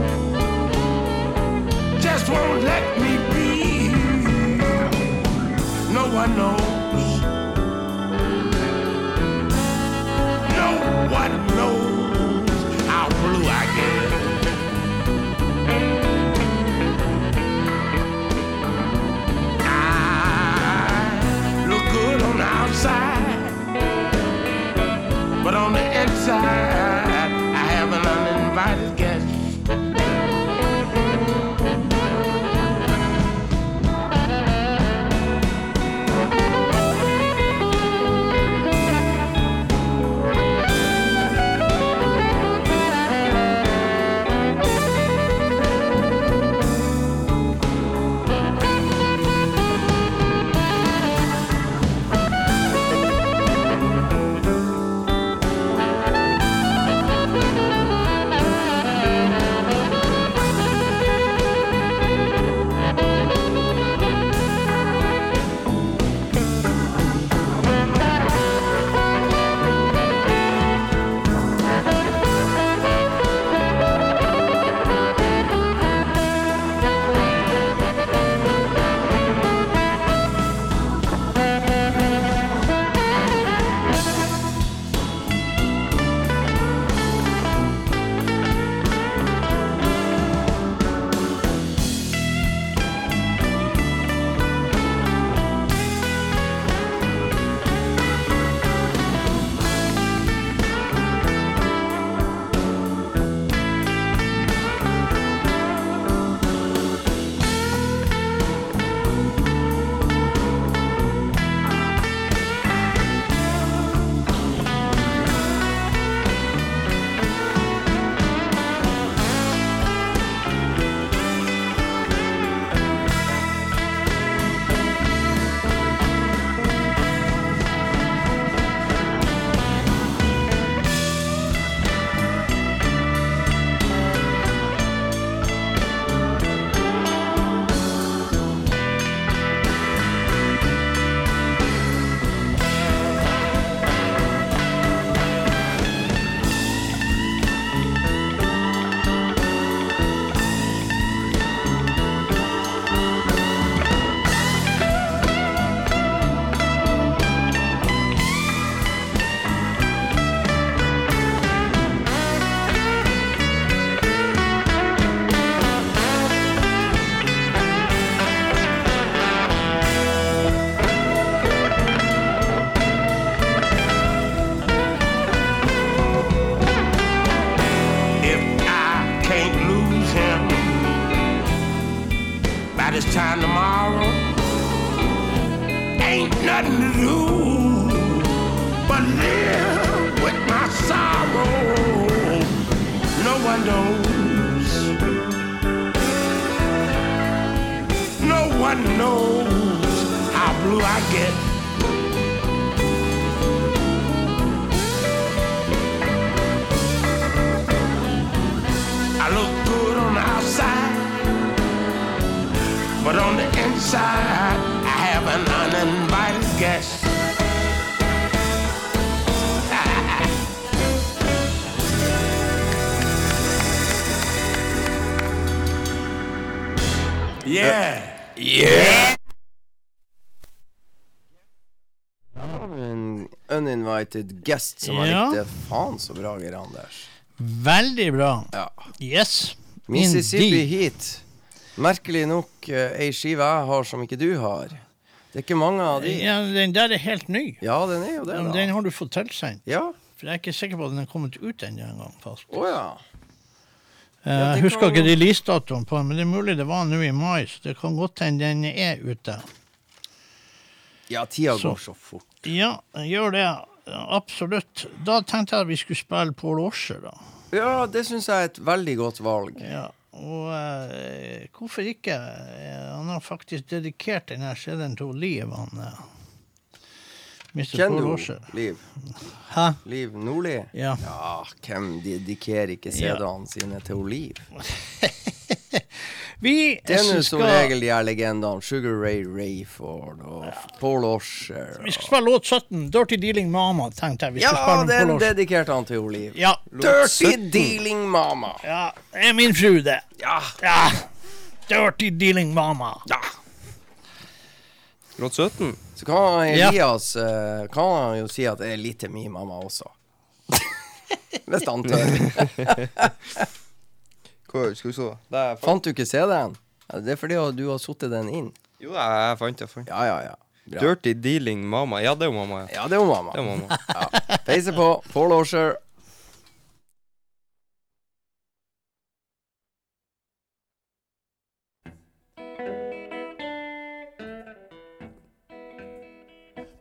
Just won't let me be. No one knows. No one knows how blue I get. I look good on the outside, but on the inside, yeah. Yeah! En uninvited guest som har Ja. likt det faen så bra, Geir Anders. Veldig bra. Ja. Yes. Mississippi Indeed. Heat. Merkelig nok eh, ei skive jeg har som ikke du har. Det er ikke mange av de. Ja, den der er helt ny. Ja, den er jo det, da. Den har du fått tilsendt. Ja. For jeg er ikke sikker på at den er kommet ut ennå engang. Å ja. Eh, Jeg husker kan- ikke releasedatoen på den, men det er mulig det var nå i mai, så det kan godt hende den er ute. Ja, tida Så. går så fort. Ja, gjør det. Absolutt. Da tenkte jeg at vi skulle spille Paul Osher, da. Ja, det syns jeg er et veldig godt valg. Ja, og eh, hvorfor ikke? Eh, han har faktisk dedikert denne CD-en til Liv, han eh. Kjenner du Liv? Hæ? Liv Nordli? Ja. ja. Hvem dedikerer ikke Ja. CD-ene sine til Liv? Vi Det er nå som skal- regel de her legendene. Sugar Ray Rayford og Paul Osher. Vi skal spille låt 17, 'Dirty Dealing Mama'. tenkte jeg vi skal Ja, den Paul dedikerte han til Oliv. Ja. Dirty Dealing Mama. Ja, det er min fru, det. Ja. ja. Dirty Dealing Mama. Ja. Låt 17. Så kan Elias Ja. Eh, Kan han jo si at det er litt til min mamma også. Hvis han tør. Hvor skal vi se? Der Fant du ikke CD-en? Det er fordi du har satt den inn. Jo, jeg fant det. jeg fant det. Ja, ja, ja. Bra. Dirty Dealing Mama. Ja, det er jo mamma. Ja. Ja, det er jo mamma. Det er mamma. Ja. Peiser på. Paul Osher.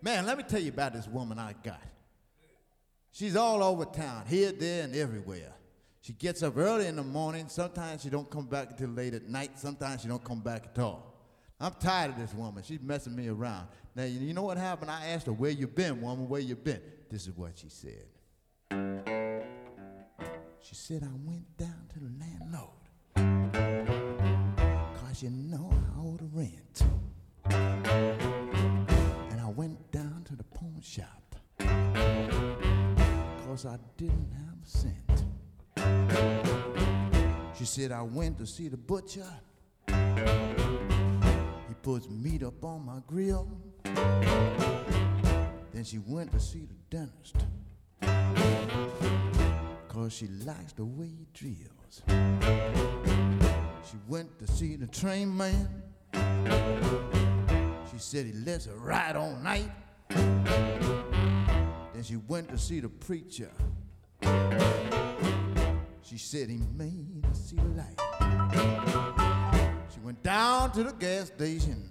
Man, let me tell you about this woman I got. She's all over town, here, there, and everywhere. She gets up early in the morning. Sometimes she don't come back until late at night. Sometimes she don't come back at all. I'm tired of this woman. She's messing me around. Now, you know what happened? I asked her, where you been, woman? Where you been? This is what she said. She said, I went down to the landlord. Cause you know I owe the rent. To shop. Cause I didn't have a cent. She said, I went to see the butcher. He puts meat up on my grill. Then she went to see the dentist. Cause she likes the way he drills. She went to see the train man. She said he lets her ride all night. Then she went to see the preacher. She said he made her see the light. She went down to the gas station.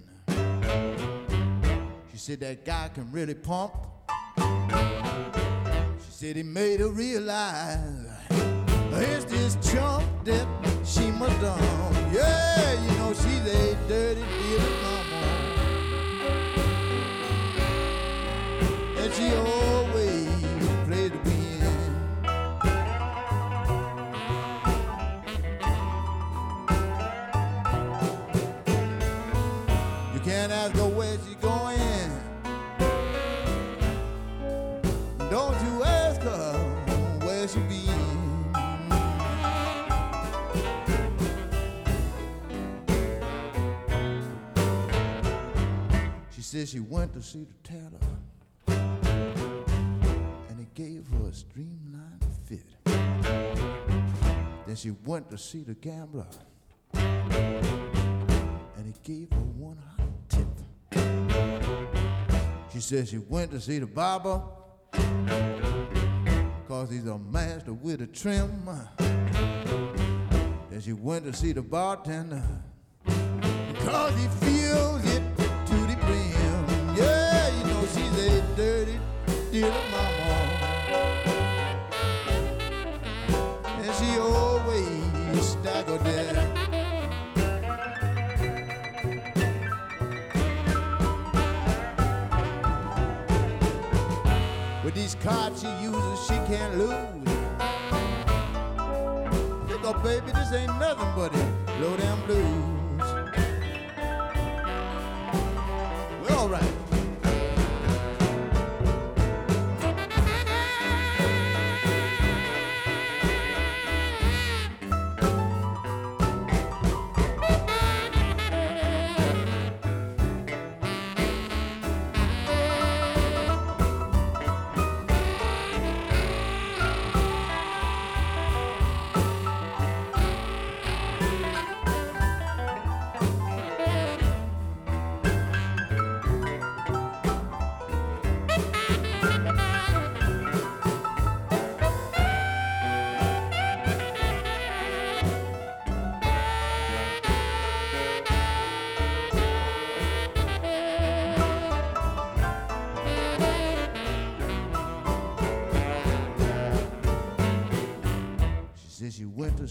She said that guy can really pump. She said he made her realize it's this chump that she must dump. Yeah, you know she's a dirty dealing she always plays to win. You can't ask her where she's going. Don't you ask her where she been. She said she went to see the tailor, gave her a streamlined fit. Then she went to see the gambler, and he gave her one hot tip. She said she went to see the barber, cause he's a master with a trim. Then she went to see the bartender, Cause he feels it to the brim. Yeah, you know she's a dirty, dirty mama. With these cards she uses, she can't lose. Think oh baby, this ain't nothing but a low down blues. Well, all right.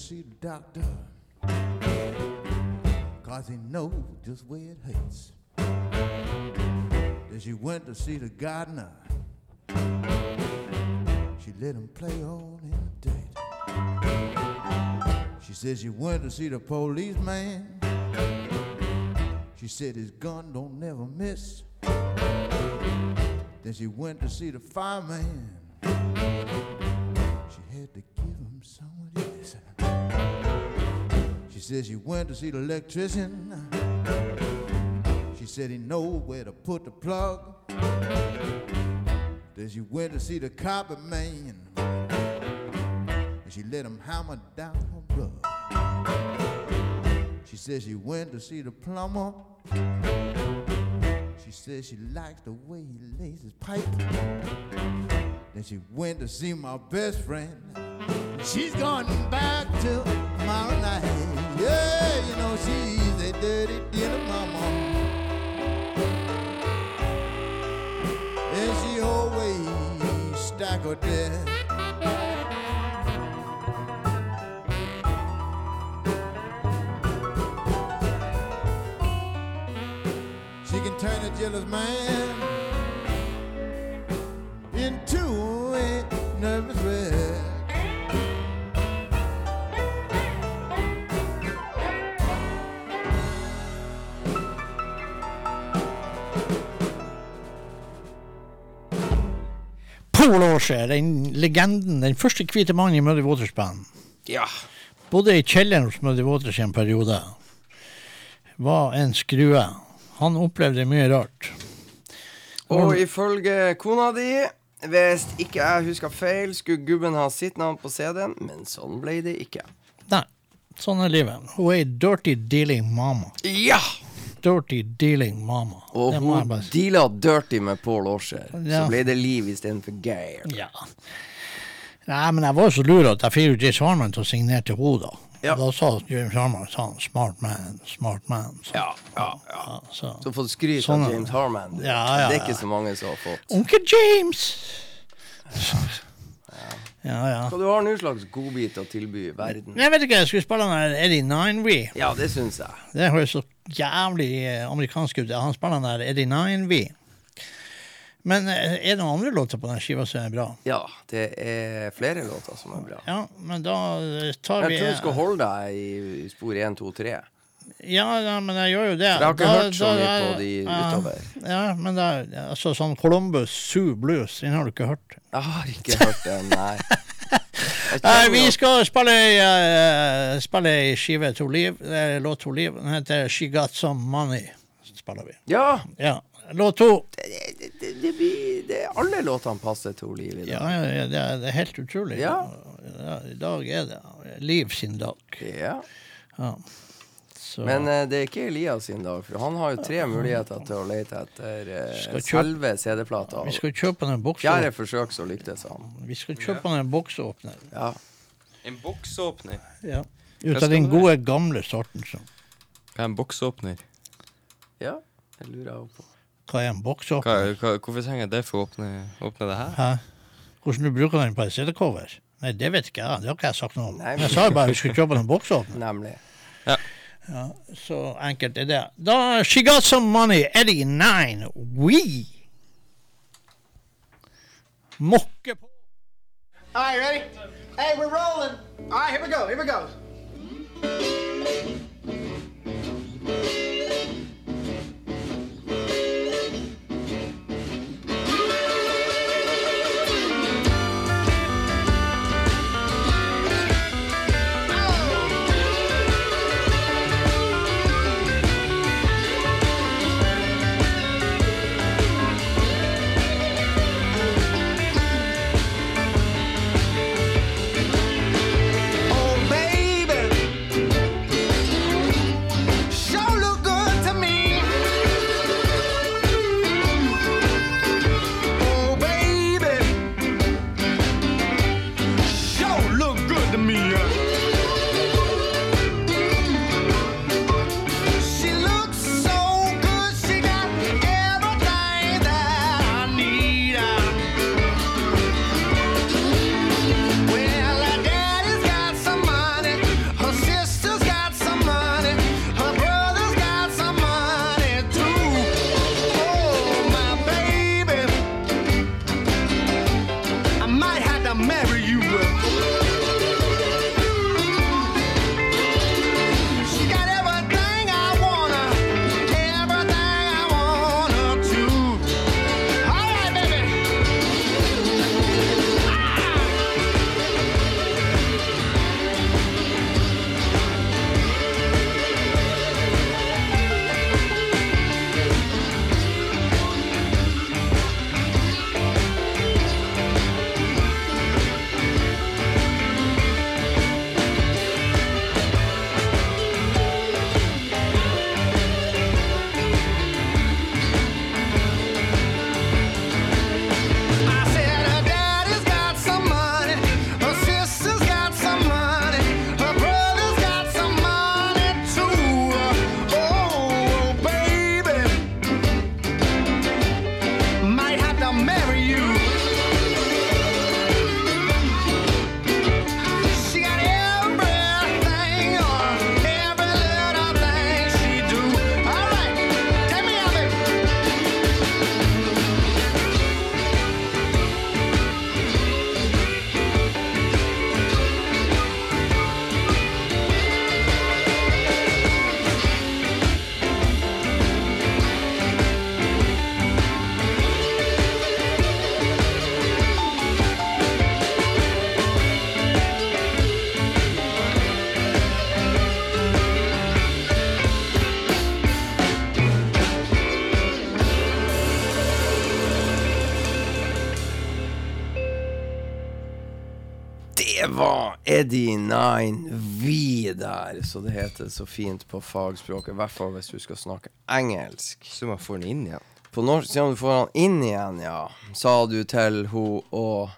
See the doctor. Cause he knows just where it hurts. Then she went to see the gardener. She let him play all in the dirt. She said she went to see the policeman. She said his gun don't never miss. Then she went to see the fireman. She said she went to see the electrician. She said he know where to put the plug. Then she went to see the carpet man. And she let him hammer down her rug. She said she went to see the plumber. She said she likes the way he lays his pipe. Then she went to see my best friend. She's going back till tomorrow night. Yeah, you know she's a dirty dinner mama. And she always staggered there. She can turn a jealous man into a nervous Auger, den legenden, den første hvite mannen i Muddy Waters Band. Ja. Bodde i kjelleren hos Muddy Waters i en periode. Var en skrue. Han opplevde mye rart. Og ifølge kona di, hvis ikke jeg husker feil, skulle gubben ha sitt navn på CD-en, men sånn ble det ikke. Nei, sånn er livet. Hun er ei dirty dealing mama. Ja! Dirty dealing mama. Og hun deala dirty med Paul Aasher. Ja. Så ble det liv istedenfor Geir. Ja. Nei, men jeg var så lur at jeg fikk James Harman til å signere til henne, da. Ja. Da sa James Harman sa han, 'smart man, smart man'. Så, Ja, ja, ja. så. Så fått skryt Sånn, av James Harman. Ja, ja, Det er ikke så mange som har fått. Onkel James! Ja, ja. Hva du har nå slags godbit å tilby verden? Jeg vet ikke, jeg skulle spille den Eddie Nine-V. Ja, det syns jeg. Det høres så jævlig eh, amerikansk ut. Han spiller den der Eddie Nine-V. Men eh, er det noen andre låter på den skiva som er bra? Ja, det er flere låter som er bra. Ja, men da eh, tar vi Jeg tror du skal holde deg i spor 1, 2, 3. Ja, ja, men jeg gjør jo det. For jeg har ikke Da- hørt så da- mye på de utover. Ja, men det er altså sånn Columbus Zoo Blues, den har du ikke hørt? Jeg har ikke hørt den, nei. Vi skal spille eh, spille skive to Liv. Er låt to Liv. Den heter She Got Some Money. Spiller vi. Ja! Ja. Låt to. Det, det, det blir Alle låtene passer til Liv i dag. Ja, ja, det, er, det er helt utrolig. Ja. Ja, I dag er det Liv sin dag. Ja. Ja. Så, Men eh, det er ikke Elias sin dag, for han har jo tre muligheter til å lete etter eh, selve CD-plata. vi skal kjøpe en boksåpner. Fjerde forsøk så lyktes han. Vi skal kjøpe en boksåpner. Ja. En boksåpner. Ja. Ut av den gode, gamle sorten. Så. Hva er en boksåpner? Ja, det lurer jeg på. Hva er en boksåpner? Hvorfor trenger jeg det for å åpne, åpne det her? Hæ? Hvordan du bruker den på en CD-cover? Nei, det vet ikke jeg. Det har ikke jeg sagt noe om. Men Jeg sa jo bare vi skulle kjøpe en boksåpner. Nemlig. Ja. Ja, så enkelt er det. Da She Got Some Money, Eddie Nine, We. Mokke på. All right, ready? Hey, we're rolling. All right, here we go. Here we go. 39 Vidar, så det heter så fint på fagspråket. I hvert fall hvis du skal snakke engelsk. Så man får den inn igjen? På norsk sier man du får den inn igjen, ja. Sa du til hun og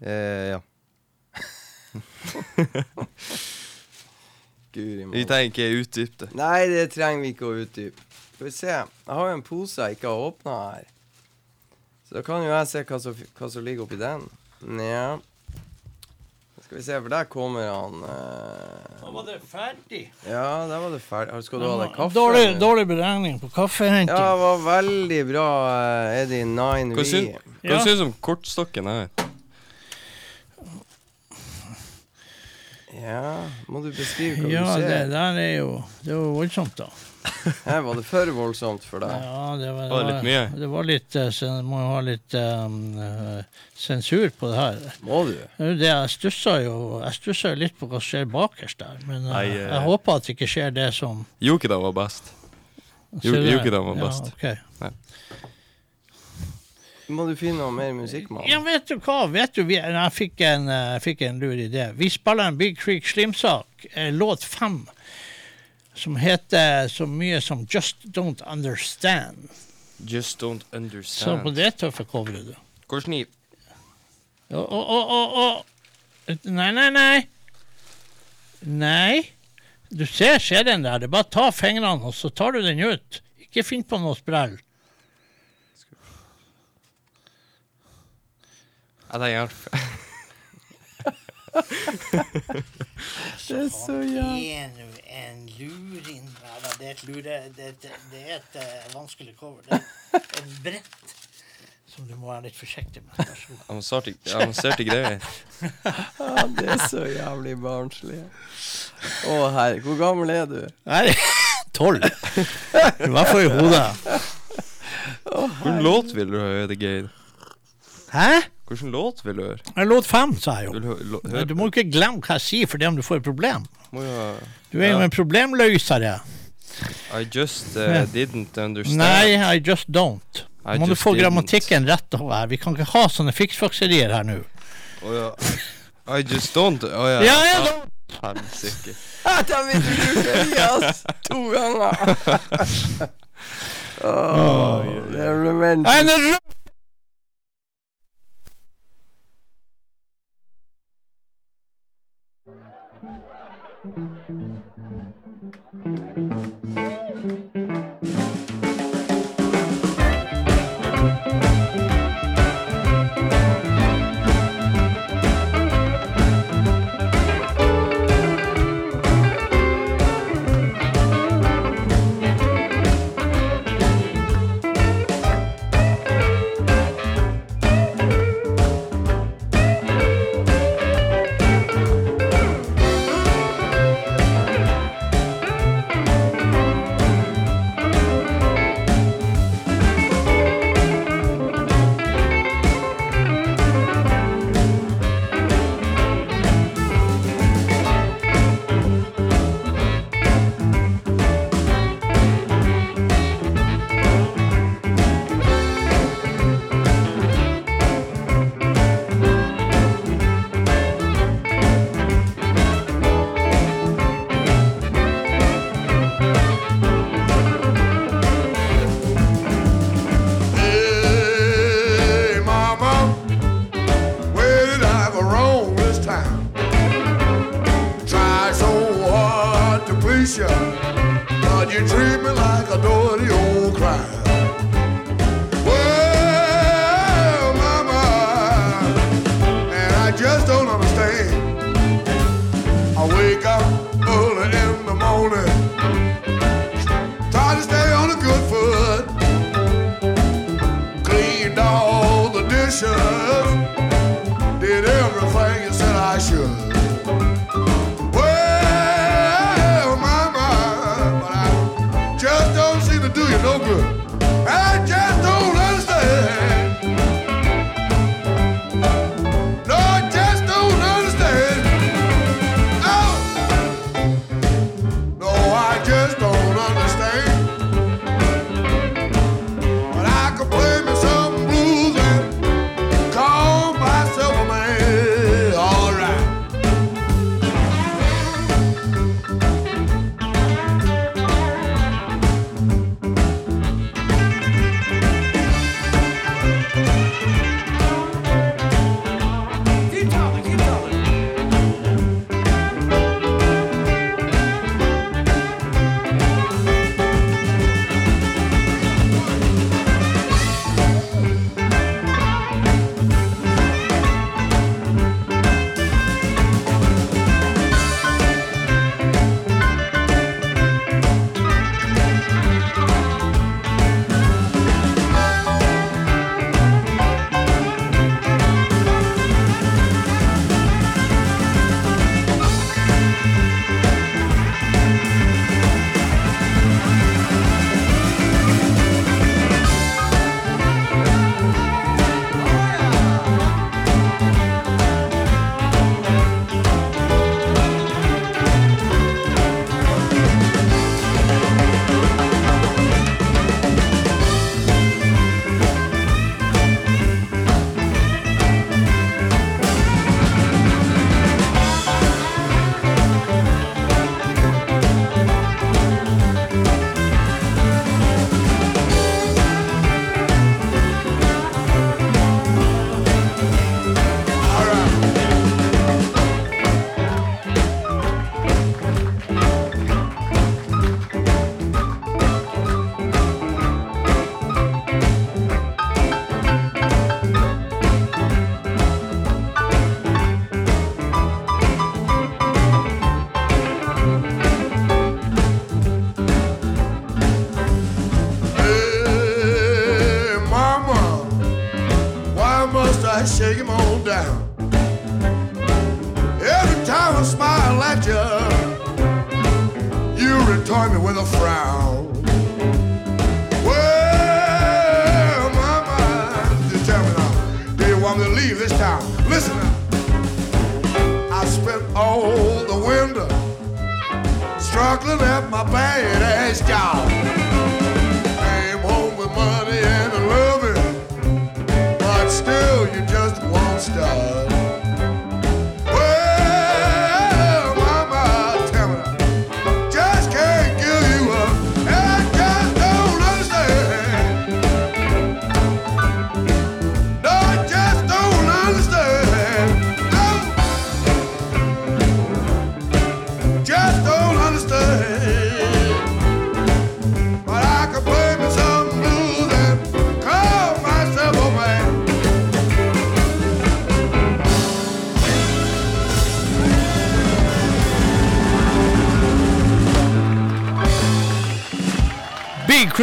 eh, Ja. Guri Vi trenger ikke utdype det. Nei, det trenger vi ikke å utdype. Skal vi se. Jeg har jo en pose jeg ikke har åpna her. Så da kan jo jeg se hva som, hva som ligger oppi den. Ja. Skal vi se, for der kommer han eh, Da var det ferdig. Ja, der var det ferdig. Skal du ha deg kaffe? Dårlig, dårlig beregning på kaffehenting. Ja, det var veldig bra, eh, Eddie Nine Hva V. syns hva syns du om kortstokken her? Ja, må du beskrive hva Ja, du det der er jo Det var voldsomt, da. Her var det for voldsomt for deg. Ja, det var, Var det litt mye? Det var litt så jeg Må jo ha litt um, eh, sensur på det her. Må du? Det Jeg stussa jo Jeg stusser litt på hva som skjer bakerst der, men eh, Nei, eh. jeg håper at det ikke skjer det som Jokida var best. Jokida var best. var Ja, best. Nei. Må du finne noe mer musikk, mann? Ja, vet du hva? Vet du, vi, jeg fikk en, eh, jeg fikk en lur idé. Vi spiller en Big Creek Slim-sak, eh, låt fem, som heter så mye som Just Don't Understand. Just don't Understand. Så på det tøffe coveret, du. Hvor sniv? Å, å, å, å. Nei, nei, nei. Nei. Du ser skjeen der. Det er bare å ta fingrene, og så tar du den ut. Ikke finn på noe sprell. Ja, det hjalp. Det er så jævlig En Nei da, det er et lure... Det et, det er et eh, vanskelig cover. Det er et brett som du må være litt forsiktig med. Vær så god. avanserte, avanserte greier. Ja, det er så jævlig barnslig. Å herre, hvor gammel er du? Nei, tolv. I hvert fall i hodet. Hvilken låt vil du høre, Geir? Hæ? Hvilken låt vil du høre? Jeg låt fem, sa jeg jo. Vil du hø lå- høre Du må ikke glemme hva jeg sier for det om du får et problem. Må jo Du er jo en problemløsere. I just uh, didn't understand. Nei, I just don't. I Må du få didn't. grammatikken rett over her. Vi kan ikke ha sånne fiksfakserier her nå. Oh, ja. I just don't. Å ja. Ja, ja, da. Helsike. Jeg vil du bruke Elias to ganger. oh, det er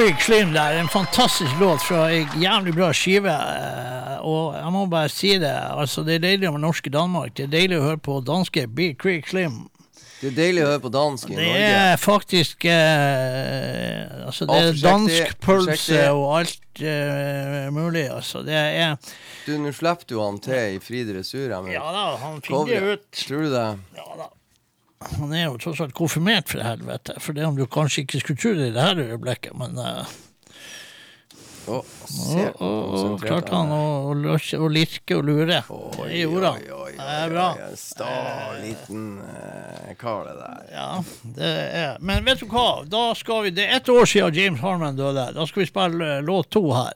Big Slim der, en fantastisk låt fra ei jævlig bra skive. eh, Og jeg må bare si det, altså det er deilig med norske Danmark. Det er deilig å høre på danske Big Creek Slim. Det er deilig å høre på dansk i Norge. Det er faktisk eh, Altså, det er dansk pølse og alt eh, mulig, altså. Det er Du, nå slipper du han til i fri dressur. Ja da, han finner det ut. Tror du det? Ja. Han er jo tross alt konfirmert, for helvete. For det om du kanskje ikke skulle tro det i det her øyeblikket, men uh, oh, og, og klarte han å, å, løse- å lirke og lure. det gjorde han. Det er bra. En sta liten eh, kar, det der. Ja, det er Men vet du hva? Da skal vi, Det er ett år siden James Harman døde. Da skal vi spille eh, låt to her.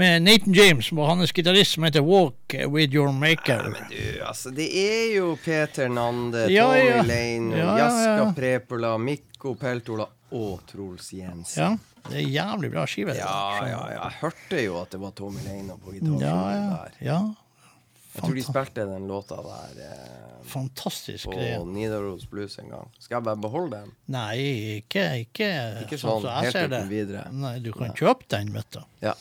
Med Nathan James og hans gitarist som heter Walk With Your Maker. Ja, men Du, altså, det er jo Peter Nande, Tommy ja. Ja, ja, ja. Jaska Prepola, Mikko Peltola og Truls Jensen. Ja, det er jævlig bra skive. Ja, ja, ja. Jeg hørte jo at det var Tommy Leino på gitaren Ja, ja, der. ja. Jeg tror de spilte den låta der eh, Fantastisk på greie. Nidaros Blues en gang. Skal jeg bare beholde den? Nei, ikke Ikke, Ikke sånn som jeg helt uten videre. Nei, du kan kjøpe den, vet du. Ja.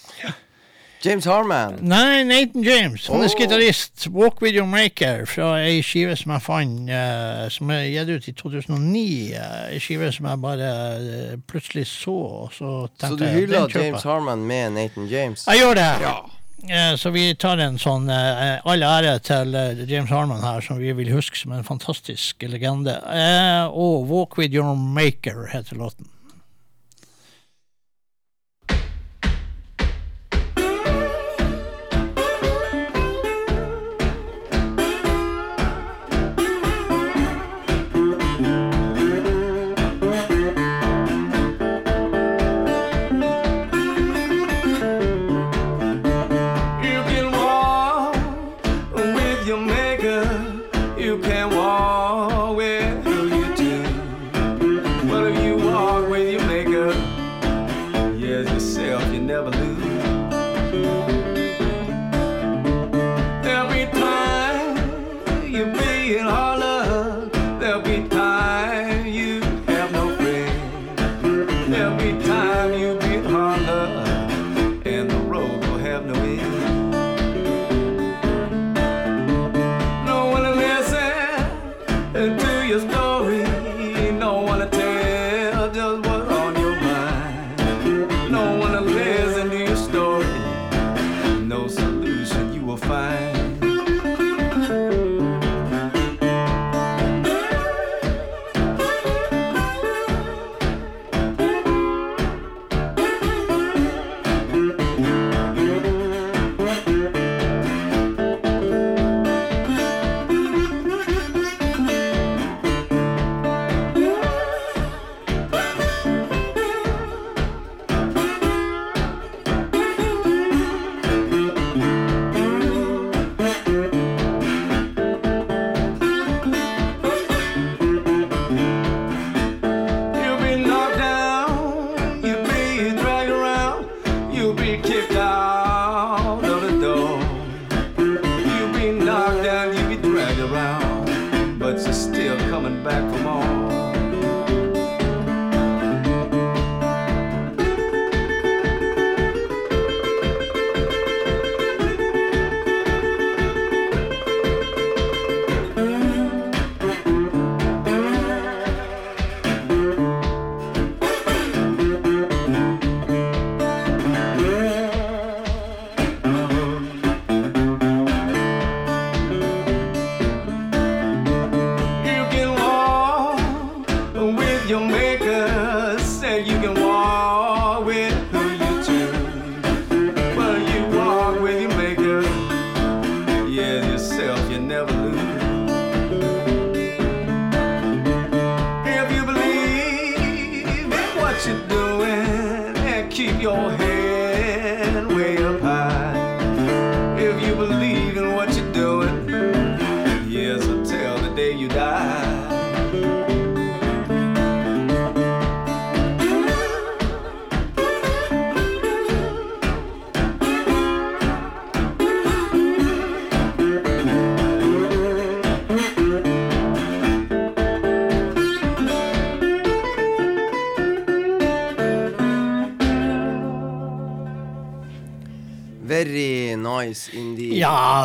James Harman. Nei, Nathan James. Han er oh. gitarist. 'Walk With Your Maker' fra ei skive som jeg fant, uh, som er gitt ut i 2009. eh, Ei skive som jeg bare uh, plutselig så, og så tenkte Så du jeg, hyller James. Harman med Nathan James? Jeg gjør det. Ja. Så vi tar en sånn all ære til James Harman her, som vi vil huske som en fantastisk legende. Eh, Og 'Walk With Your Maker' heter låten.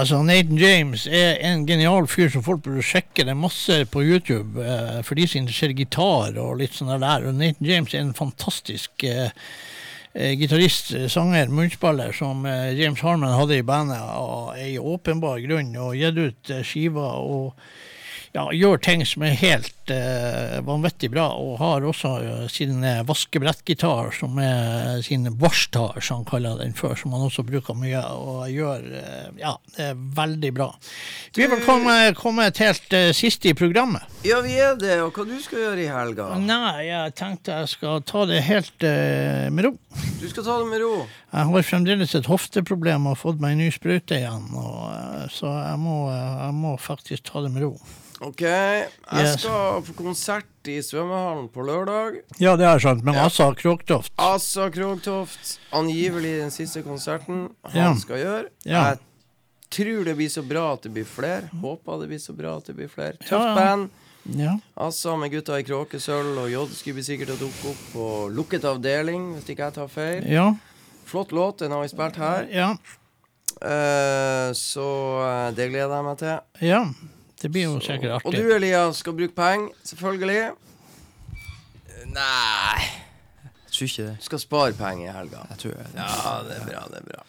Altså Nathan James er en genial fyr som folk burde sjekke. Det er masse på YouTube eh, for de som interesserer gitar og litt sånn der. Og Nathan James er en fantastisk eh, eh, gitarist, eh, sanger, munnspiller som eh, James Harman hadde i bandet av ei åpenbar grunn, og gitt ut skiver og ja, gjør ting som er helt eh, vanvittig bra, og har også eh, sin eh, vaskebrettgitar, som er sin varstar, som han kaller den før, som han også bruker mye, og gjør eh, Ja, veldig bra. Vi er vel kommet, kommet helt eh, sist i programmet. Ja, vi er det. Og hva du skal gjøre i helga? Nei, jeg tenkte jeg skal ta det helt eh, med ro. Du skal ta det med ro. Jeg har fremdeles et hofteproblem og har fått meg en ny sprøyte igjen, og, eh, så jeg må, jeg må faktisk ta det med ro. OK. Jeg skal på konsert i svømmehallen på lørdag. Ja, det har jeg skjønt, men Ja. altså Kråktoft. Asa Krogtoft. Angivelig den siste konserten han Ja. skal gjøre. Ja. Jeg tror det blir så bra at det blir flere. Håper det blir så bra at det blir flere. Tøft Ja, ja. band. Ja. Assa med gutta i kråkesølv, og J skulle bli sikkert å dukke opp på lukket avdeling, hvis ikke jeg tar feil. Ja. Flott låt, den har vi spilt her. Ja. Eh, så eh, det gleder jeg meg til. ja. Det blir jo sikkert artig. Og du Elias skal bruke penger, selvfølgelig. Nei Jeg tror ikke det. Du skal spare penger i helga. Jeg tror det. Ja, det er bra. det er bra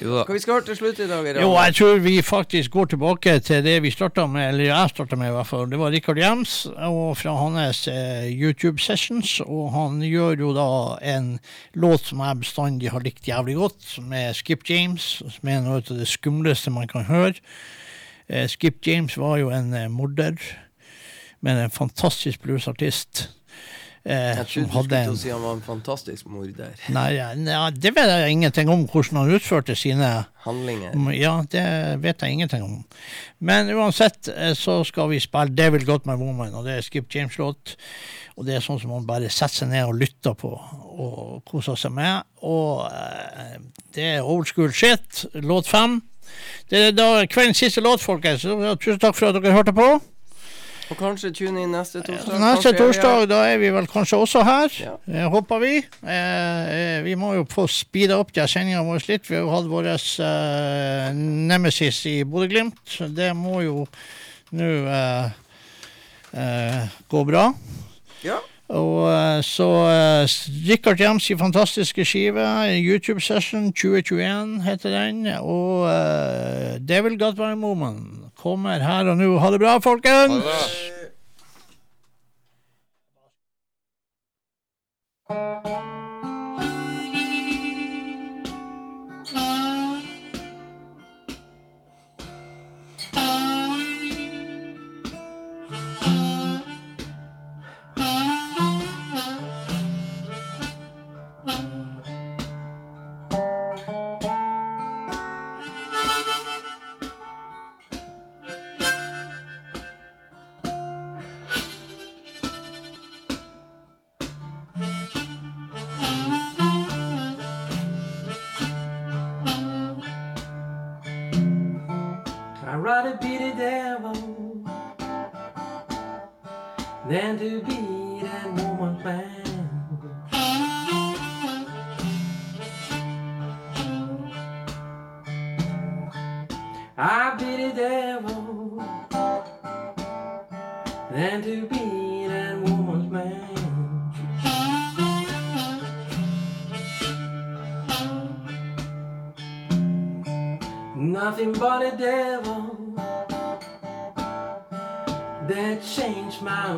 Jo. Hva vi skal høre til slutt i dag? Jo, jeg tror vi faktisk går tilbake til det vi starta med, eller jeg starta med i hvert fall. Det var Rikard Jems og fra hans eh, YouTube-sessions. Og han gjør jo da en låt som jeg bestandig har likt jævlig godt, med Skip James, som er noe av det skumleste man kan høre. Eh, Skip James var jo en eh, morder, men en fantastisk bluesartist. Eh, Jeg trodde du skulle en si han var en fantastisk morder. Nei, nei, det vet jeg ingenting om, hvordan han utførte sine Handlinger. Mm, Ja, det vet jeg ingenting om. Men uansett eh, så skal vi spille 'Devil Got My Woman', og det er Skip James-låt. Og det er sånn som man bare setter seg ned og lytter på og koser seg med. Og eh, det er old school shit. Låt fem. Det er da kveldens siste låt, folkens. Tusen takk for at dere hørte på. Og kanskje tune inn neste torsdag. Neste torsdag, da er vi vel kanskje også her. Ja. Eh, håper vi. Eh, eh, vi må jo få speeda opp de sendinga vår litt. Vi har jo hatt vår eh, nemesis i Bodø-Glimt. Det må jo nå eh, eh, gå bra. Ja. Og eh, så Richard Rikard Jems i fantastiske skive, YouTube-session 2021 heter den. Og uh, Devil My Moment kommer her og nå. Ha det bra, folkens! I'd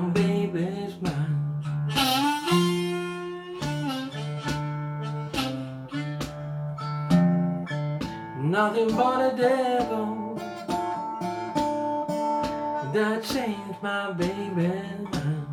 my baby's mind. Nothing but a devil that changed my baby's mind.